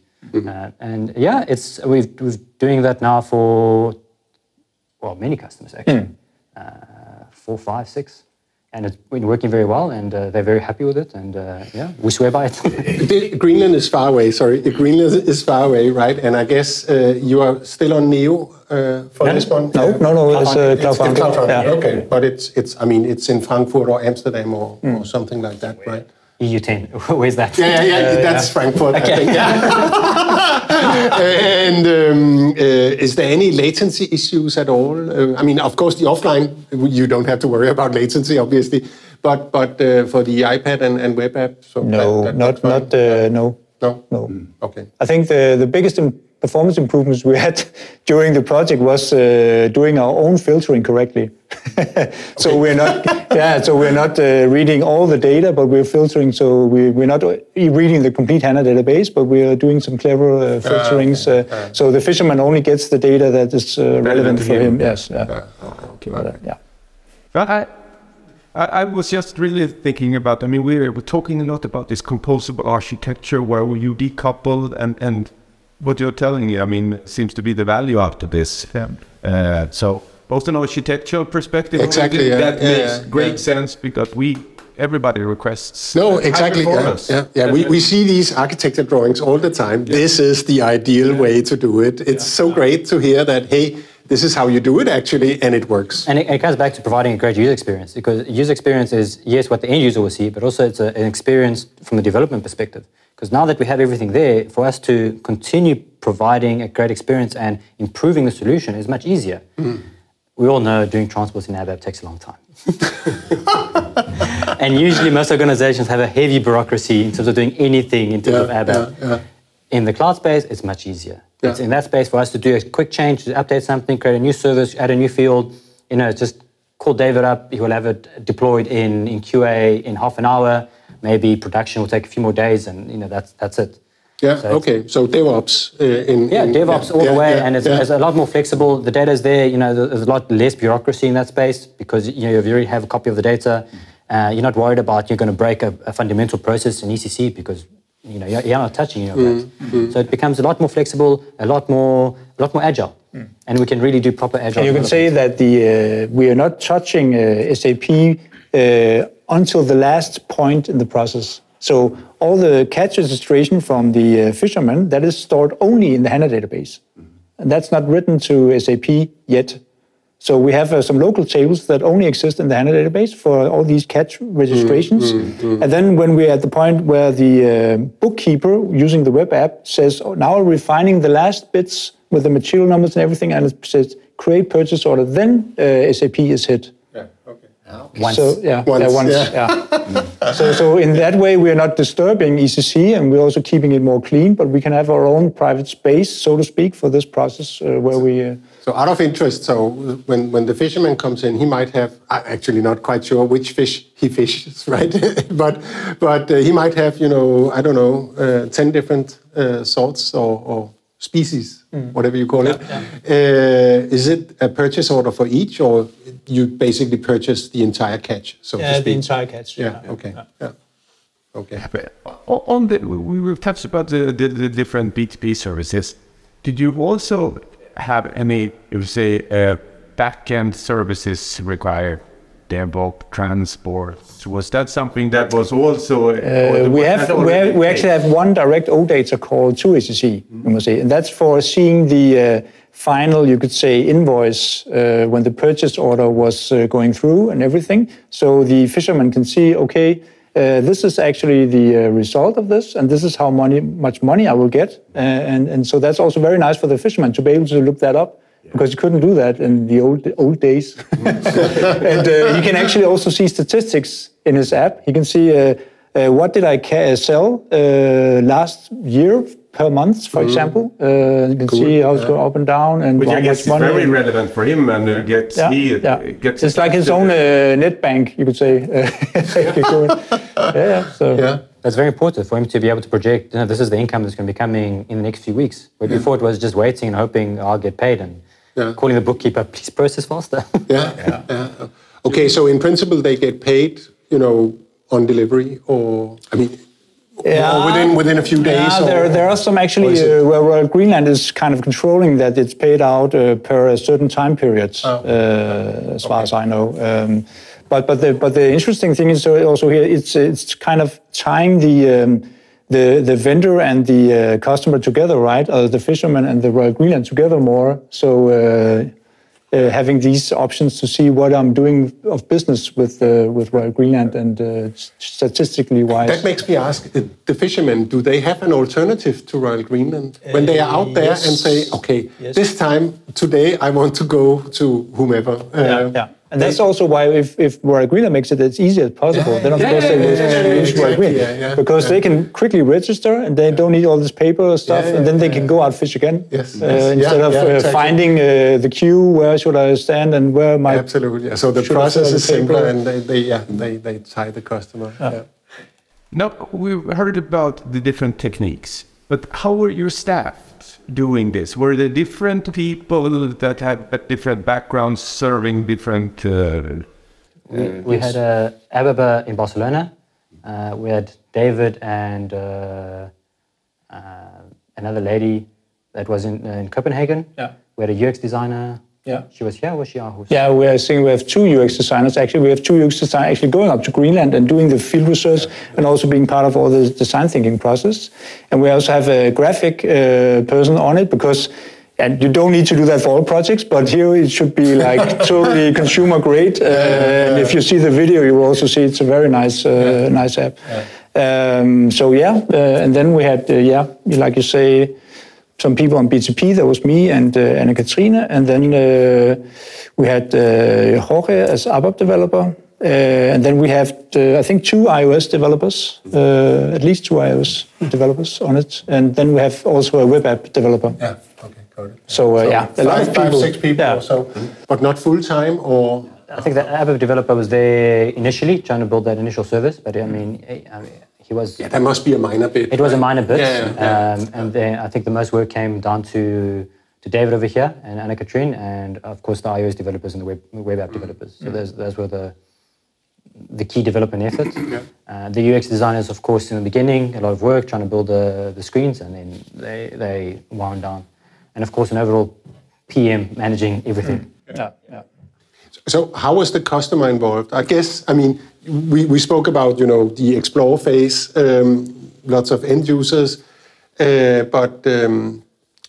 Uh, and yeah, it's we've we've doing that now for well many customers actually, uh, four, five, six, and it's been working very well, and uh, they're very happy with it, and uh, yeah, we swear by it. Greenland is far away, sorry. Greenland is far away, right? And I guess uh, you are still on Neo uh, for No, this one? No, Yeah. no, no, it's uh, It's Cloud in Foundry. Yeah. Okay, but it's, it's, I mean, it's in Frankfurt or Amsterdam or, or something like that, right? EU10, where's that? Yeah, yeah, yeah. that's Frankfurt. I think. and um, uh, is there any latency issues at all? Uh, I mean, of course, the offline you don't have to worry about latency, obviously, but but uh, for the iPad and, and web app, so No, that- that- not not uh, no. no, No. Okay. I think the, the biggest im- performance improvements we had during the project was uh, doing our own filtering correctly. so we're not, yeah, so we're not uh, reading all the data, but we're filtering. So we, we're not uh, reading the complete HANA database, but we are doing some clever uh, filterings. Uh, so the fisherman only gets the data that is uh, relevant for him. him. Yes, yeah. Okay. But, uh, yeah. But I, I, I was just really thinking about. I mean, we were talking a lot about this composable architecture where you decouple and and what you're telling me. I mean, seems to be the value out of this. Uh, so both an architectural perspective, Exactly, yeah, that yeah, makes yeah, great yeah. sense because we everybody requests. No, exactly. Yeah, yeah, yeah. We, we see these architecture drawings all the time. This is the ideal way to do it. It's so great to hear that, hey, this is how you do it actually, and it works. And it, it comes back to providing a great user experience because user experience is, yes, what the end user will see, but also it's a, an experience from the development perspective. Because now that we have everything there, for us to continue providing a great experience and improving the solution is much easier. Hmm. We all know doing transports in ABAP takes a long time. and usually most organizations have a heavy bureaucracy in terms of doing anything in terms of ABAP. yeah, yeah. In the cloud space, it's much easier. Yeah. It's in that space for us to do a quick change, to update something, create a new service, add a new field. You know, just call David up. He will have it deployed in, in QA in half an hour. Maybe production will take a few more days, and you know that's that's it. Yeah, So okay. So DevOps uh, in. Yeah, in- DevOps all yeah, the way, yeah, and it's, yeah. it's a lot more flexible. The data is there. You know, there's a lot less bureaucracy in that space because you know you already have a copy of the data. Uh, you're not worried about you're going to break a, a fundamental process in ECC because you know you're, you're not touching any of that. So it becomes a lot more flexible, a lot more, a lot more agile, and we can really do proper agile. And you can say that the uh, we are not touching uh, SAP uh, until the last point in the process. So all the catch registration from the uh, fisherman that is stored only in the HANA database, and that's not written to SAP yet. So we have uh, some local tables that only exist in the HANA database for all these catch registrations. And then when we're at the point where the uh, bookkeeper using the web app says, oh, now we're refining the last bits with the material numbers and everything, and it says create purchase order, then uh, SAP is hit. Yeah, okay. Once. So yeah, Once, yeah, once, yeah. yeah. so so in that way, we are not disturbing ECC, and we're also keeping it more clean. But we can have our own private space, so to speak, for this process uh, where we. Uh, So out of interest, so when, when the fisherman comes in, he might have, I'm actually not quite sure which fish he fishes, right? but but uh, he might have, you know, I don't know, uh, 10 different uh, sorts or, or species, whatever you call it. Uh, is it a purchase order for each or you basically purchase the entire catch, so to speak? entire catch. Yeah, okay. Yeah. Okay. But on the, we we touched about the, the, the different BTP services. Did you also have any, you would say, uh, back-end services required? Demo, transport. Was that something that was also? Uh, we have we, have, we actually have one direct OData called to ECC, you must say, and that's for seeing the uh, final, you could say, invoice uh, when the purchase order was uh, going through and everything. So the fisherman can see, okay, uh, this is actually the uh, result of this, and this is how money, much money I will get, uh, and and so that's also very nice for the fisherman to be able to look that up because you couldn't do that in the old old days. and uh, he can actually also see statistics in his app. He can see uh, uh, what did I ca- sell uh, last year per month, for example. Uh, you can see how it's going up and down and Which I guess is much money. very relevant for him and uh, gets yeah, he yeah. gets it's like his own uh, net bank, you could say. yeah, yeah, so. Yeah. That's very important for him to be able to project. You know, this is the income that's going to be coming in the next few weeks. Where before it was just waiting and hoping I'll get paid and Yeah. calling the bookkeeper, please process faster. Yeah. yeah. Okay, so in principle, they get paid, you know, on delivery, or I mean, or within within a few days. Yeah, or- there, there are some actually uh, where Greenland is kind of controlling that it's paid out uh, per a certain time periods, Oh. uh, as far as I know. Um, but but the but the interesting thing is also here it's it's kind of tying the. Um, the, the vendor and the uh, customer together, right? Uh, the fisherman and the Royal Greenland together more. So uh, uh, having these options to see what I'm doing of business with uh, with Royal Greenland and uh, statistically wise. That makes me ask uh, the fishermen: Do they have an alternative to Royal Greenland when they are out there and say, "Okay, Yes. this time today I want to go to whomever"? Uh, yeah, yeah. And that's also why if, if Royal Greenland makes it as easy as possible, Yeah, then of yeah, course yeah, they will yeah, yeah, use Royal exactly, Greenland. yeah, yeah, because yeah. they can quickly register and they don't need all this paper stuff, Yeah, and then they yeah. can go out fish again. Yes, uh, yes. Instead Yeah, of yeah, uh, exactly. finding uh, the queue, where should I stand and where my Absolutely. Yeah. So the process is the paper? simpler, and they, they yeah they, they tie the customer. Yeah. Now we've heard about the different techniques, but how were your staff doing this? Were there different people that had different backgrounds serving different? Uh, we, we had uh, Ababa in Barcelona. Uh, we had David and uh, uh, another lady that was in, uh, in Copenhagen. Yeah. We had a UX designer. Yeah. She was here. Was she Aarhus? Yeah, we are seeing we have two UX designers. Actually, we have two UX designers actually going up to Greenland and doing the field research and also being part of all the design thinking process. And we also have a graphic uh, person on it because. And you don't need to do that for all projects, but here it should be like totally consumer grade. Uh, and if you see the video, you will also see it's a very nice, uh, nice app. Um, so yeah, uh, and then we had uh, yeah, like you say, some people on BTP. That was me and uh, Anna Katrina, and then uh, we had uh, Jorge as ABAP developer, uh, and then we have uh, I think two iOS developers, uh, at least two iOS developers on it, and then we have also a web app developer. Yeah. Okay. Got it. So, uh, yeah, a lot five, of five, six people Yeah. or so, but not full time or. I think the app developer was there initially, trying to build that initial service. But I mean, I mean he was. Yeah, that must be a minor bit. It was a minor bit, Yeah, yeah, yeah. Um, and then I think the most work came down to to David over here and Anna Katrine, and of course the iOS developers and the web web app developers. So those those were the the key development efforts. Uh, the UX designers, of course, in the beginning, a lot of work trying to build the, the screens, and then they they wound down, and of course an overall PM managing everything. Yeah, yeah. So how was the customer involved? I guess, I mean, we, we spoke about, you know, the explore phase, um, lots of end users, uh, but um,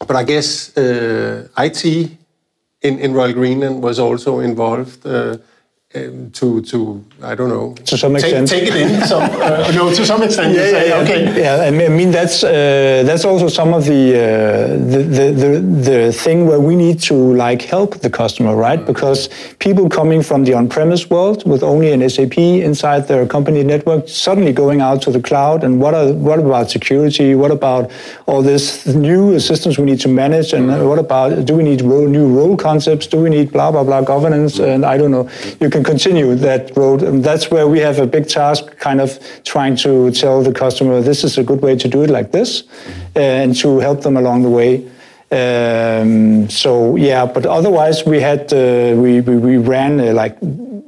but I guess uh, IT in, in Royal Greenland was also involved uh, um, to, to, I don't know. To some extent. Take, it in. Some, uh, no, to some extent. you say, okay. Yeah, I mean, I mean that's uh, that's also some of the, uh, the, the the the thing where we need to like help the customer, right? Because people coming from the on-premise world with only an SAP inside their company network, suddenly going out to the cloud, and what are what about security? What about all this new systems we need to manage? And what about do we need role, new role concepts? Do we need blah blah blah governance? And I don't know. You can continue that road, and that's where we have a big task, kind of trying to tell the customer this is a good way to do it like this, and to help them along the way. Um, so yeah, but otherwise we had uh, we, we we ran uh, like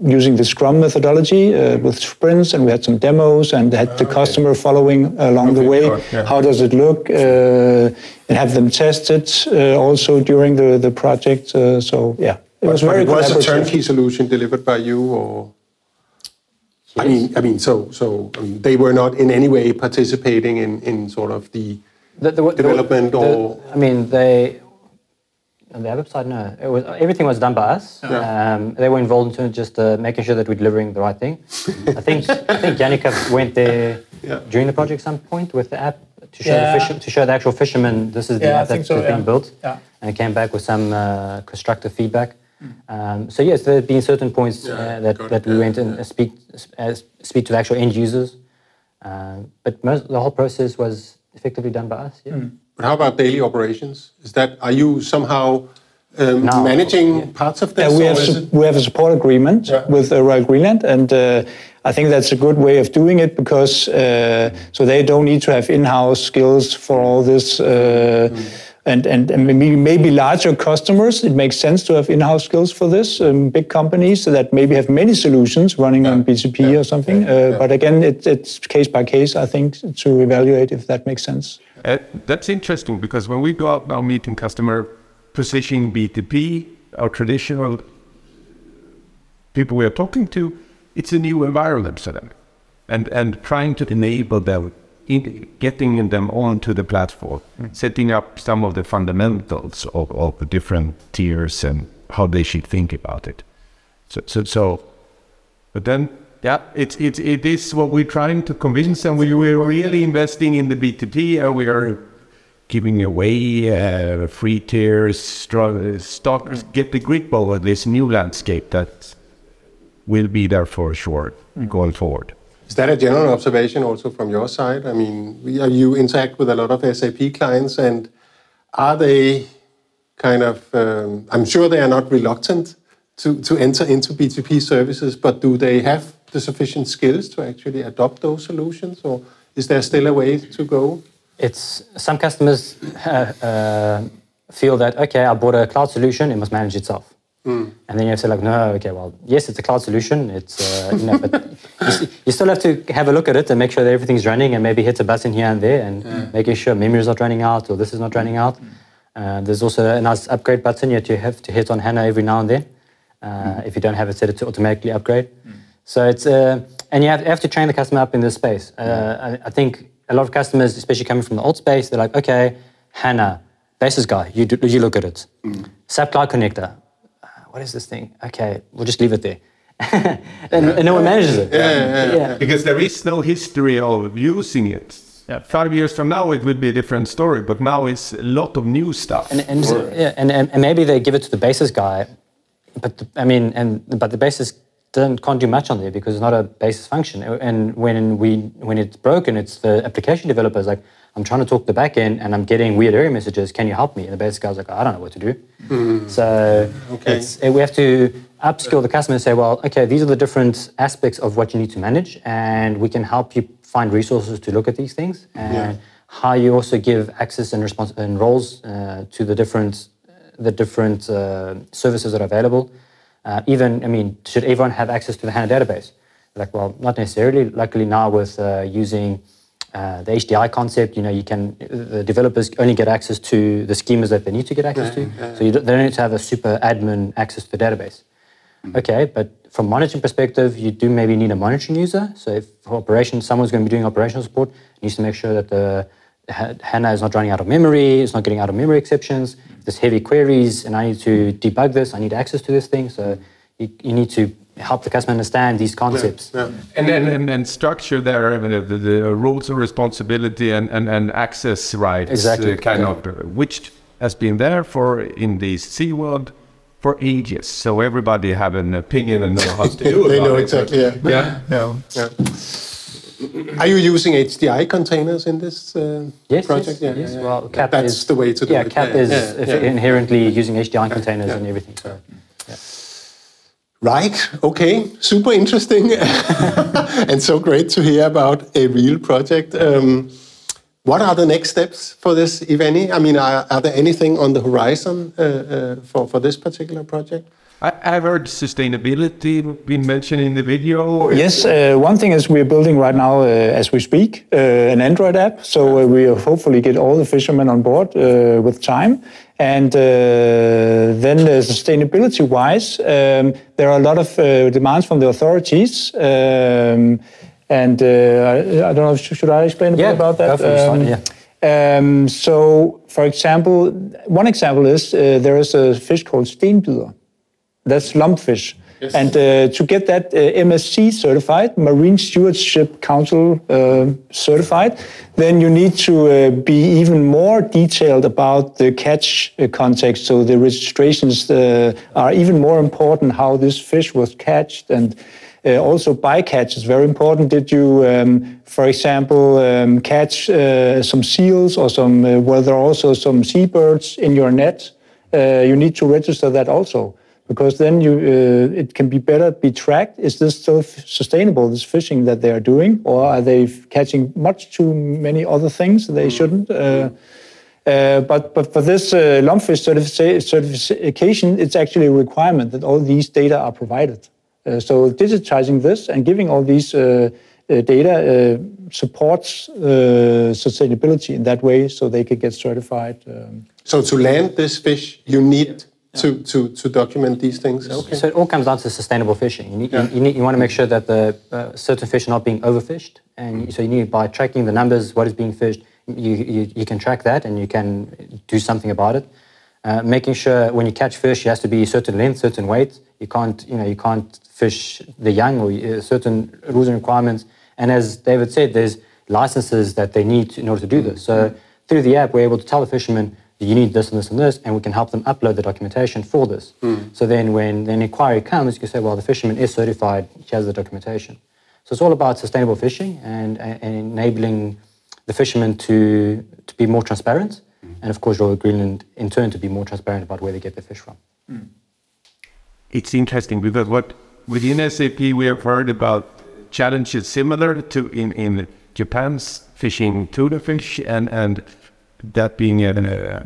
using the Scrum methodology uh, with sprints, and we had some demos and had the customer following along the way. sure, yeah. How does it look? Uh, and have them tested uh, also during the the project. Uh, so yeah, it was But very it was a turnkey solution delivered by you, or I mean, I mean, so so um, they were not in any way participating in in sort of the The, the, Development the- or- I mean, they. On the website, no. It was everything was done by us. Um, they were involved into just uh, making sure that we're delivering the right thing. I think I think Yannicka went there Yeah. during the project at some point with the app to show Yeah. the fish, to show the actual fishermen this is the Yeah, app think that's so, being built, Yeah. and it came back with some uh, constructive feedback. Um, so yes, there have been certain points Yeah, uh, that, that we went and yeah. speak uh, speak to the actual end users, uh, but most, the whole process was effectively done by us. Yeah. But how about daily operations? Is that are you somehow um, No. managing parts of this? Yeah, we have su- we have a support agreement Yeah. with uh, Royal Greenland, and uh, I think that's a good way of doing it because uh, so they don't need to have in-house skills for all this. Uh, And, and, and maybe, maybe larger customers, it makes sense to have in-house skills for this. Um, big companies that maybe have many solutions running on BTP or something. Uh, But again, it, it's case by case, I think, to evaluate if that makes sense. Uh, that's interesting because when we go out now meeting customer positioning BTP, our traditional people we are talking to, it's a new environment for them. And, and trying to enable them, in, getting them onto the platform, hmm. setting up some of the fundamentals of, of the different tiers and how they should think about it. So, so, so but then, yeah, it's, it's, it is what we're trying to convince them. We, we're really investing in the BTP and we are giving away uh, free tiers, stro- stockers, hmm. get the grip over this new landscape that will be there for sure hmm. going forward. Is that a general observation also from your side? I mean, we- you interact with a lot of SAP clients, and are they kind of? Um, I'm sure they are not reluctant to to enter into BTP services, but do they have the sufficient skills to actually adopt those solutions, or is there still a way to go? It's some customers uh, uh, feel that okay, I bought a cloud solution, it must manage itself. And then you have to say like, no, okay, well, yes, it's a cloud solution. It's uh, you know, but you, you still have to have a look at it and make sure that everything's running, and maybe hit a button here and there, and making sure memory is not running out or this is not running out. Uh, there's also a nice upgrade button you have to hit on HANA every now and then. Uh, If you don't have it set it to automatically upgrade. So it's uh, and you have, you have to train the customer up in this space. Uh, I, I think a lot of customers, especially coming from the old space, they're like, okay, HANA, basis guy, you do, you look at it. SAP Cloud Connector, what is this thing? Okay, we'll just leave it there, and, and no one manages it. yeah, yeah, Because there is no history of using it. Five years from now, it would be a different story, but now it's a lot of new stuff. And, and, so- yeah, and, and, and maybe they give it to the basis guy, but the, I mean, and but the basis don't, can't do much on there because it's not a basis function. And when we when it's broken, it's the application developers like, I'm trying to talk the back end and I'm getting weird error messages. Can you help me? And the basis guy's like, I don't know what to do. So Okay. it's, we have to upskill the customer and say, well, okay, these are the different aspects of what you need to manage, and we can help you find resources to look at these things and how you also give access and respons- and roles uh, to the different the different uh, services that are available. Uh, even, I mean, should everyone have access to the HANA database? Like, well, not necessarily. Luckily now with uh, using uh, the HDI concept, you know, you can the developers only get access to the schemas that they need to get access to. So you don't, they don't need to have a super admin access to the database. Okay, but from monitoring perspective, you do maybe need a monitoring user. So if for operations, someone's going to be doing operational support, needs to make sure that the Ha- HANA is not running out of memory, it's not getting out of memory exceptions. There's heavy queries and I need to debug this, I need access to this thing. So you, you need to help the customer understand these concepts. Yeah. and and, and, and structure there, I mean, the, the rules of responsibility and, and, and access rights, Exactly, uh, kind yeah. of, which has been there for in the C world for ages. So everybody have an opinion and know how to do They about know it. exactly. Yeah. Yeah, Yeah. Are you using HDI containers in this uh, Yes, project? yes, yes. Well, CAP That's is, the way to do it. yeah, it. CAP Yeah, is yeah, yeah. inherently using HDI containers and everything. So. Right. Okay. Super interesting, and so great to hear about a real project. Um, what are the next steps for this, if any? I mean, are, are there anything on the horizon uh, uh, for for this particular project? I, I've heard sustainability being mentioned in the video. Yes, uh, one thing is we're building right now, uh, as we speak, uh, an Android app. So uh, we hopefully get all the fishermen on board uh, with time. And uh, then uh, sustainability-wise, um, there are a lot of uh, demands from the authorities. Um, and uh, I, I don't know, should, should I explain a Yeah, bit about that? go for Um, yeah. um, so, for example, one example is uh, there is a fish called stenbider. That's lumpfish. And uh, to get that uh, MSC certified, Marine Stewardship Council uh, certified, then you need to uh, be even more detailed about the catch uh, context. So the registrations uh, are even more important, how this fish was catched and uh, also bycatch is very important. Did you, um, for example, um, catch uh, some seals or some? Uh, were there also some seabirds in your net? Uh, you need to register that also because then you uh, it can be better be tracked. Is this still f- sustainable? This fishing that they are doing, or are they catching much too many other things they shouldn't? Uh, uh, but but for this uh, lumpfish certifica- certification, it's actually a requirement that all these data are provided. Uh, so digitizing this and giving all these uh, uh, data uh, supports uh, sustainability in that way, so they could get certified. Um, So to land this fish, you need to, to, to document these things. Okay. So it all comes down to sustainable fishing. You, need, you, you, need, you want to make sure that the uh, certain fish are not being overfished, and you- so you need by tracking the numbers, what is being fished, you, you, you can track that and you can do something about it. Uh, making sure when you catch fish, it has to be a certain length, certain weight. You can't, you know, you can't fish the young or uh, certain rules and requirements. And as David said, there's licenses that they need in order to do this. So through the app, we're able to tell the fishermen, you need this and this and this, and we can help them upload the documentation for this. Hmm. So then when an inquiry comes, you can say, well, the fisherman is certified, he has the documentation. So it's all about sustainable fishing and, and enabling the fishermen to, to be more transparent, hmm. and of course, Royal Greenland in turn to be more transparent about where they get their fish from. Hmm. It's interesting because what within SAP we have heard about challenges similar to in, in Japan's fishing tuna fish and and that being a, uh,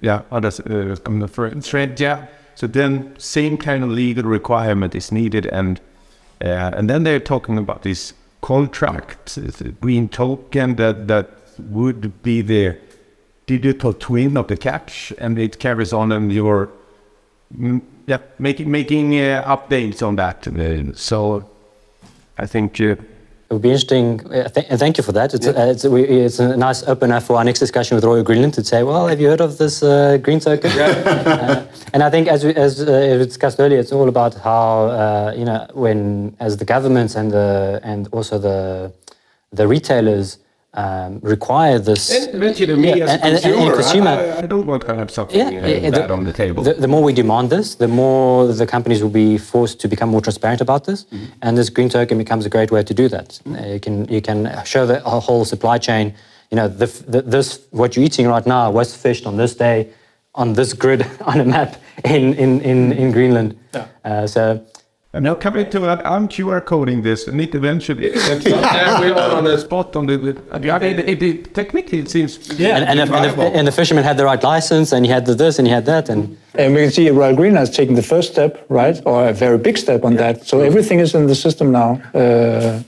yeah. others uh, the thread yeah. So then same kind of legal requirement is needed and uh, and then they're talking about this contract the green token that that would be the digital twin of the catch and it carries on and your Mm, yeah, making making uh, updates on that. Uh, so I think uh, It would be interesting, uh, th- and thank you for that. It's, uh, it's, we, it's a nice opener for our next discussion with Royal Greenland to say, well, have you heard of this uh, green token? uh, and I think, as we, as uh, we discussed earlier, it's all about how, uh, you know, when, as the governments and, the, and also the, the retailers um, require this. eventually to me Yeah, as a and- and- and consumer, consumer- I, I don't want to have something Yeah, uh, yeah, bad the- on the table. The, the more we demand this, the more the companies will be forced to become more transparent about this, Mm-hmm. and this green token becomes a great way to do that. Uh, you can you can show the whole supply chain. You know, the, the, this what you're eating right now was fished on this day, on this grid on a map in in in, in Greenland. Uh, so. And now coming to that, I'm QR coding this, and it eventually ends up there. We're on the spot on the. the I mean, it, it, technically, it seems yeah, And, and, if, and, if, and the fisherman had the right license, and he had the this, and he had that, and And we can see Royal Greenland has taken the first step, right, or a very big step on that. So everything is in the system now. Uh,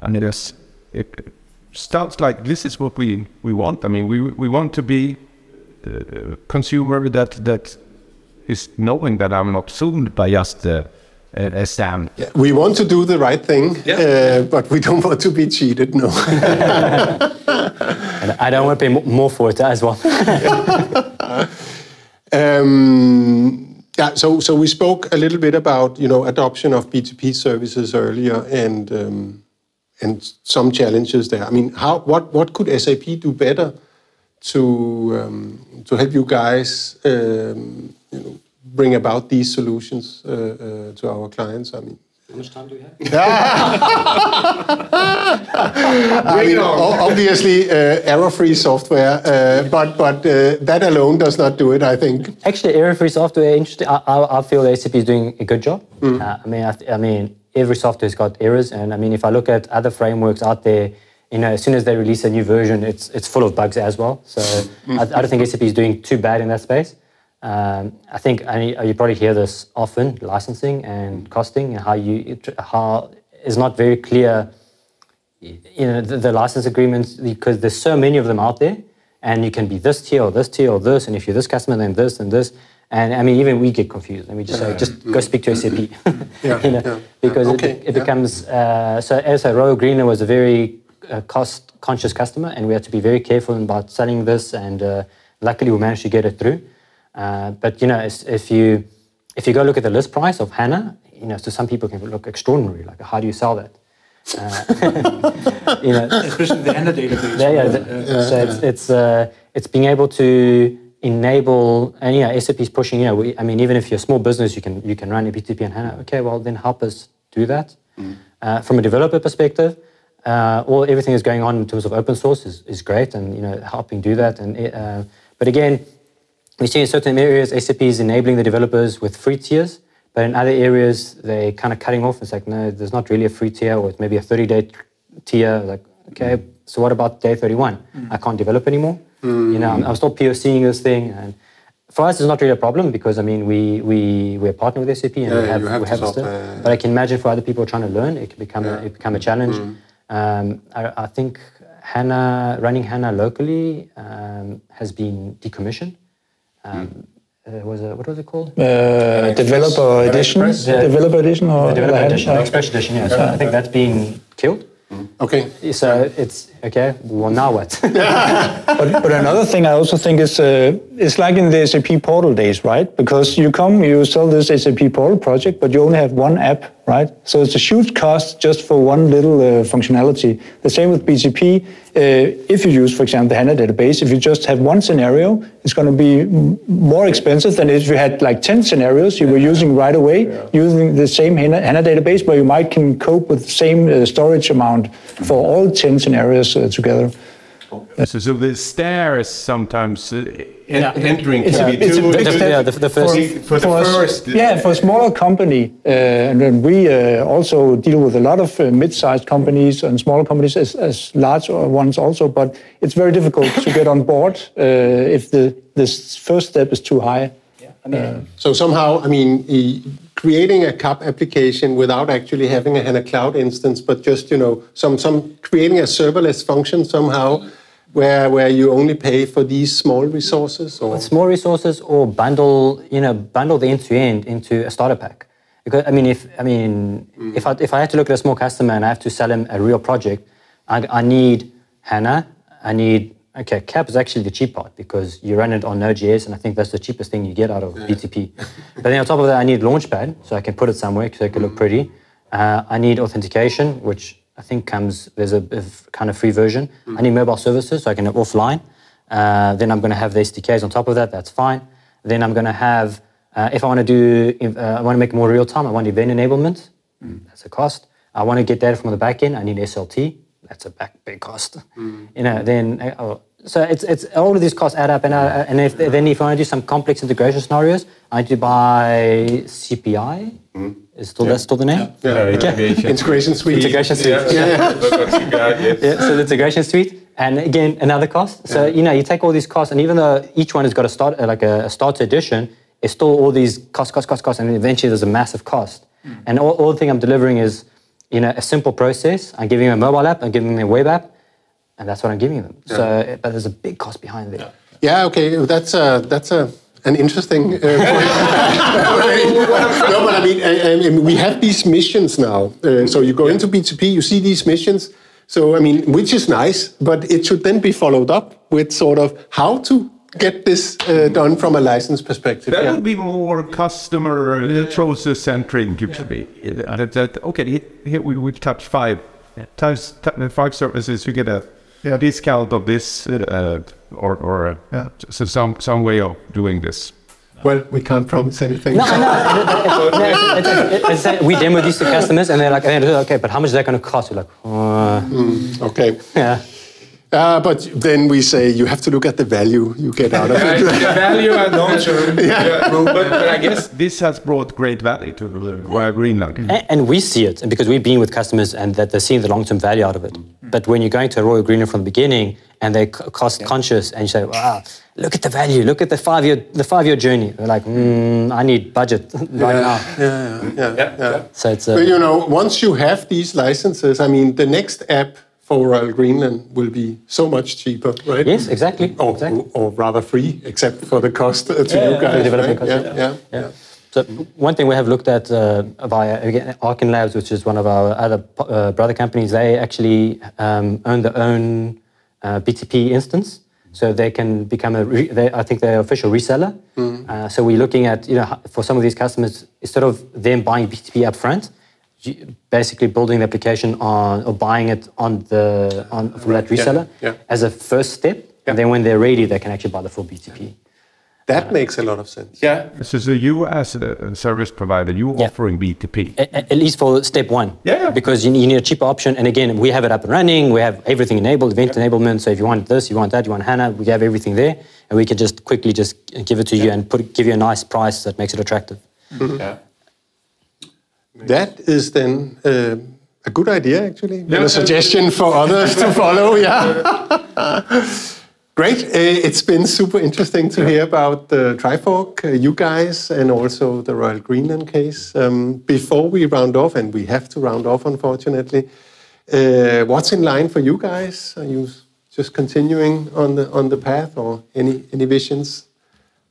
and it is it starts like this is what we we want i mean we we want to be the consumer that that is knowing that i'm not fooled by just uh, a, a stamp We want to do the right thing, uh, but we don't want to be cheated, no. and I don't want to pay more for it as well. Um, yeah, so so we spoke a little bit about you know adoption of BTP services earlier and um, and some challenges there. I mean, how what what could SAP do better to um, to help you guys um, you know bring about these solutions uh, uh, to our clients? I mean. How much time do we have? I mean, obviously, uh, error-free software, uh, but but uh, that alone does not do it. I think. Actually, error-free software. Interesting. I, I, I feel SAP is doing a good job. Uh, I mean, I, th- I mean, every software's got errors, and I mean, if I look at other frameworks out there, you know, as soon as they release a new version, it's it's full of bugs as well. So I, I don't think SAP is doing too bad in that space. Um, I think I, you probably hear this often: licensing and costing, and how you how is not very clear. You know the, the license agreements because there's so many of them out there, and you can be this tier or this tier or this, and if you're this customer, then this and this. And I mean, even we get confused, and we just say, just go speak to SAP, yeah, you know, yeah, because okay, it, it becomes. Uh, so as a Royal Greenland was a very uh, cost-conscious customer, and we had to be very careful about selling this. And uh, luckily, we managed to get it through. Uh, but you know, if you if you go look at the list price of HANA, you know, so some people can look extraordinary. Like, how do you sell that? Uh, you know, especially the HANA database. Yeah, yeah. The, so it's it's uh, it's being able to enable and yeah, SAP is pushing. You know, we, I mean, even if you're a small business, you can you can run a BTP and HANA. Okay, well then help us do that. Mm. Uh, from a developer perspective, uh, all everything is going on in terms of open source is, is great, and you know helping do that. And uh, but again, we see in certain areas SAP is enabling the developers with free tiers, but in other areas they're kind of cutting off. It's like no, there's not really a free tier, or it's maybe a 30 day tier. Like okay, mm. so what about day 31? Mm. I can't develop anymore. Mm. You know, I'm, I'm still POCing this thing and for us, it's not really a problem because I mean we we we're partner with SAP and yeah, we have, have we have uh, but I can imagine for other people trying to learn, it can become yeah. a, it become a challenge. Mm. Um, I, I, think HANA running HANA locally um, has been decommissioned. Um, mm. Uh, was it, what was it called? Uh, developer edition. Yeah. Developer edition or the developer edition, Express edition. Yeah. So I think that's being killed. Okay. So it's okay. Well, now what? but, but another thing I also think is uh, it's like in the SAP portal days, right? Because you come, you sell this SAP portal project, but you only have one app, right? So it's a huge cost just for one little uh, functionality. The same with BTP. Uh, if you use, for example, the HANA database, if you just have one scenario, it's going to be more expensive than if you had like 10 scenarios you were using right away, yeah. using the same HANA, HANA, database, where you might can cope with the same uh, storage amount for all 10 scenarios uh, together. So, so the stair is sometimes uh, yeah. entering it's a, it's a yeah, the, the first. For, for, for the first. yeah, for a smaller company, uh, and then we uh, also deal with a lot of uh, mid-sized companies and smaller companies as, as large ones also, but it's very difficult to get on board uh, if the this first step is too high. I mean, uh, so somehow, I mean, creating a CAP application without actually having a HANA Cloud instance, but just you know some some creating a serverless function somehow where where you only pay for these small resources or small resources or bundle you know bundle the end to end into a starter pack. Because I mean if I mean mm. if I if I had to look at a small customer and I have to sell him a real project, I, I need HANA, I need Okay, CAP is actually the cheap part because you run it on Node.js, and I think that's the cheapest thing you get out of yeah. BTP. but then on top of that, I need Launchpad, so I can put it somewhere so it can look mm. pretty. Uh, I need authentication, which I think comes, there's a, a kind of free version. Mm. I need mobile services, so I can offline. Uh, then I'm going to have the SDKs on top of that, that's fine. Then I'm going to have, uh, if I want to do, uh, I want to make more real time, I want event enablement, mm. that's a cost. I want to get data from the backend, I need SLT, that's a back, big cost. Mm. You know, then uh, oh, so it's, it's all of these costs add up, and, uh, and if, then if I want to do some complex integration scenarios, I need to buy CPI. Mm. Is still yeah. that still the name? Yeah, yeah, okay. integration suite. Integration suite. Yeah, yeah. yeah. so the integration suite, and again another cost. So you know you take all these costs, and even though each one has got a start like a, a starter edition, it's still all these costs, costs, costs, costs, and eventually there's a massive cost. Mm. And all, all the thing I'm delivering is you know a simple process. I'm giving them a mobile app, I'm giving them a web app and that's what I'm giving them. Yeah. So, but there's a big cost behind it. Yeah, yeah okay, that's a, that's a an interesting uh, point. no, but I mean, I, I mean, we have these missions now. Uh, so you go yeah. into BTP, you see these missions. So I mean, which is nice, but it should then be followed up with sort of how to get this uh, done from a license perspective. That yeah. would be more customer uh, process centric. Yeah. That, okay, here we would touch five times five services. You get a yeah. discount of this uh, or, or uh, yeah. so some, some way of doing this? Well, we can't promise anything. No, no. no we demo these to customers, and they're like, "Okay, but how much is that going to cost?" You're like, uh, mm, "Okay." Yeah. Uh, but then we say you have to look at the value you get out of it. the value and long term. Yeah. yeah. But, but, I guess this has brought great value to Royal Greenland. And, and, we see it and because we've been with customers and that they're seeing the long term value out of it. Mm. But when you're going to a Royal Greenland from the beginning and they're c- cost conscious, and you say, "Wow, look at the value, look at the five year the five year journey." They're like, mm, "I need budget right now." Yeah, yeah, yeah. yeah. So it's But uh, you know, once you have these licenses, I mean, the next app for Royal Greenland will be so much cheaper, right? yes, exactly, Or, exactly. or rather free, except for the cost to you the guys. development right? cost, yeah, yeah, Yeah. So one thing we have looked at uh, via again, Arkin Labs, which is one of our other uh, brother companies, they actually um, own their own uh, BTP instance, so they can become a. Re- they, I think they're official reseller. Uh, so we're looking at you know for some of these customers instead of them buying BTP upfront, you- basically building the application on or buying it on the on from that reseller yeah. as a first step, and then when they're ready, they can actually buy the full BTP. That makes a lot of sense. Yeah. So, so you as a a uh, service provider, you Yeah. offering BTP. A- a- at least for step one. Yeah, yeah. Because you, you need a cheaper option. And again, we have it up and running. We have everything enabled, event enablement. So if you want this, you want that, you want HANA, we have everything there. And we can just quickly just give it to you and put give you a nice price that makes it attractive. Mm-hmm. Yeah. That is then uh, a good idea, actually. And a suggestion for others to follow. Yeah. Great. Uh, it's been super interesting to hear about the Trifork, uh, you guys, and also the Royal Greenland case. Um, before we round off, and we have to round off, unfortunately, uh, what's in line for you guys? Are you just continuing on the on the path, or any any visions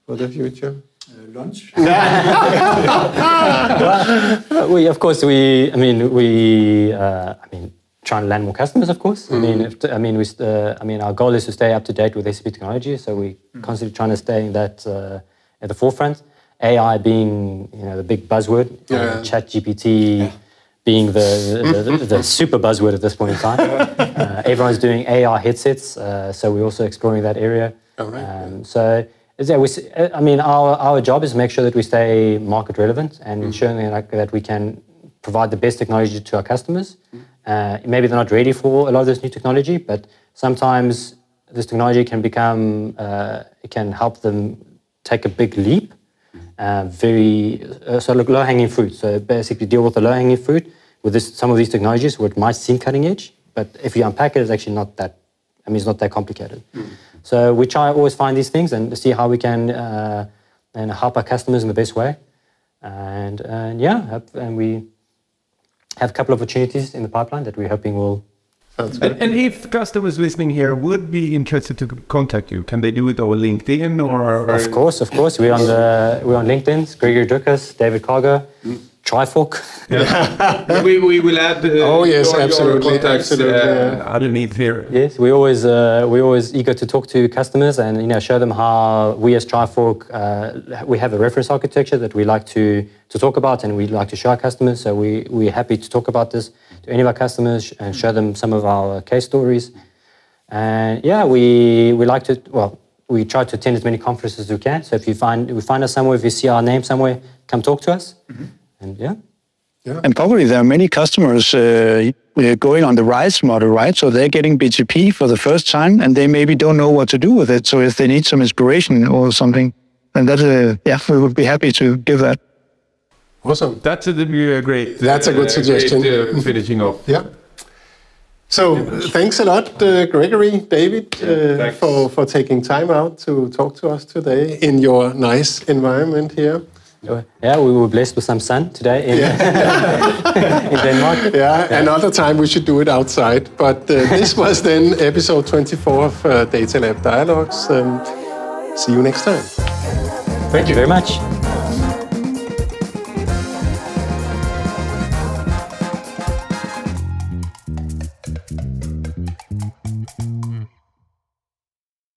for the future? Lunch. Uh, we, of course, we, I mean, we, uh, I mean, trying to land more customers, of course. I mean, if, I mean, we, uh, I mean, our goal is to stay up to date with SAP technology, so we constantly trying to stay in that uh, at the forefront. AI being, you know, the big buzzword. Yeah. Chat GPT being the, the, the, the super buzzword at this point in time. uh, everyone's doing AR headsets, uh, so we're also exploring that area. All right, Um, so, yeah, we, s- I mean, our, our job is to make sure that we stay market relevant and ensuring that, like, that we can provide the best technology to our customers. Uh, maybe they're not ready for a lot of this new technology, but sometimes this technology can become, uh, it can help them take a big leap. Uh, very uh, so look, low-hanging fruit. So basically, deal with the low-hanging fruit with this, some of these technologies, which might seem cutting edge, but if you unpack it, it's actually not that. I mean, it's not that complicated. So we try always find these things and see how we can uh, and help our customers in the best way. And, and yeah, and we have a couple of opportunities in the pipeline that we're hoping will. Sounds good. And, and if customers listening here would be interested to contact you, can they do it over LinkedIn or? Of course, of course, we're on the we're on LinkedIn. It's Gregory Drucas, David Cargo, Trifork. we, we will add. Uh, Oh, yes, your- your absolutely, contacts, absolutely, uh, yeah. underneath here. Yes, we always uh, we always eager to talk to customers and you know show them how we as Trifork uh, we have a reference architecture that we like to to talk about and we like to show our customers. So we we're happy to talk about this to any of our customers and show them some of our case stories. And yeah, we we like to well we try to attend as many conferences as we can. So if you find we find us somewhere, if you see our name somewhere, come talk to us. And yeah. And probably there are many customers uh, uh, going on the RISE model, right? So they're getting BTP for the first time and they maybe don't know what to do with it. So if they need some inspiration or something, then that's a, yeah, we would be happy to give that. Awesome. That's a, a great. That's a good uh, suggestion. Great, uh, finishing off. Yeah. So thanks a lot, uh, Gregory, David, uh, for, for taking time out to talk to us today in your nice environment here. Yeah, we were blessed with some sun today in, in Denmark. Yeah, another time we should do it outside. But uh, this was then episode 24 of uh, Data Lab Dialogues. Um, see you next time. Thank you very much.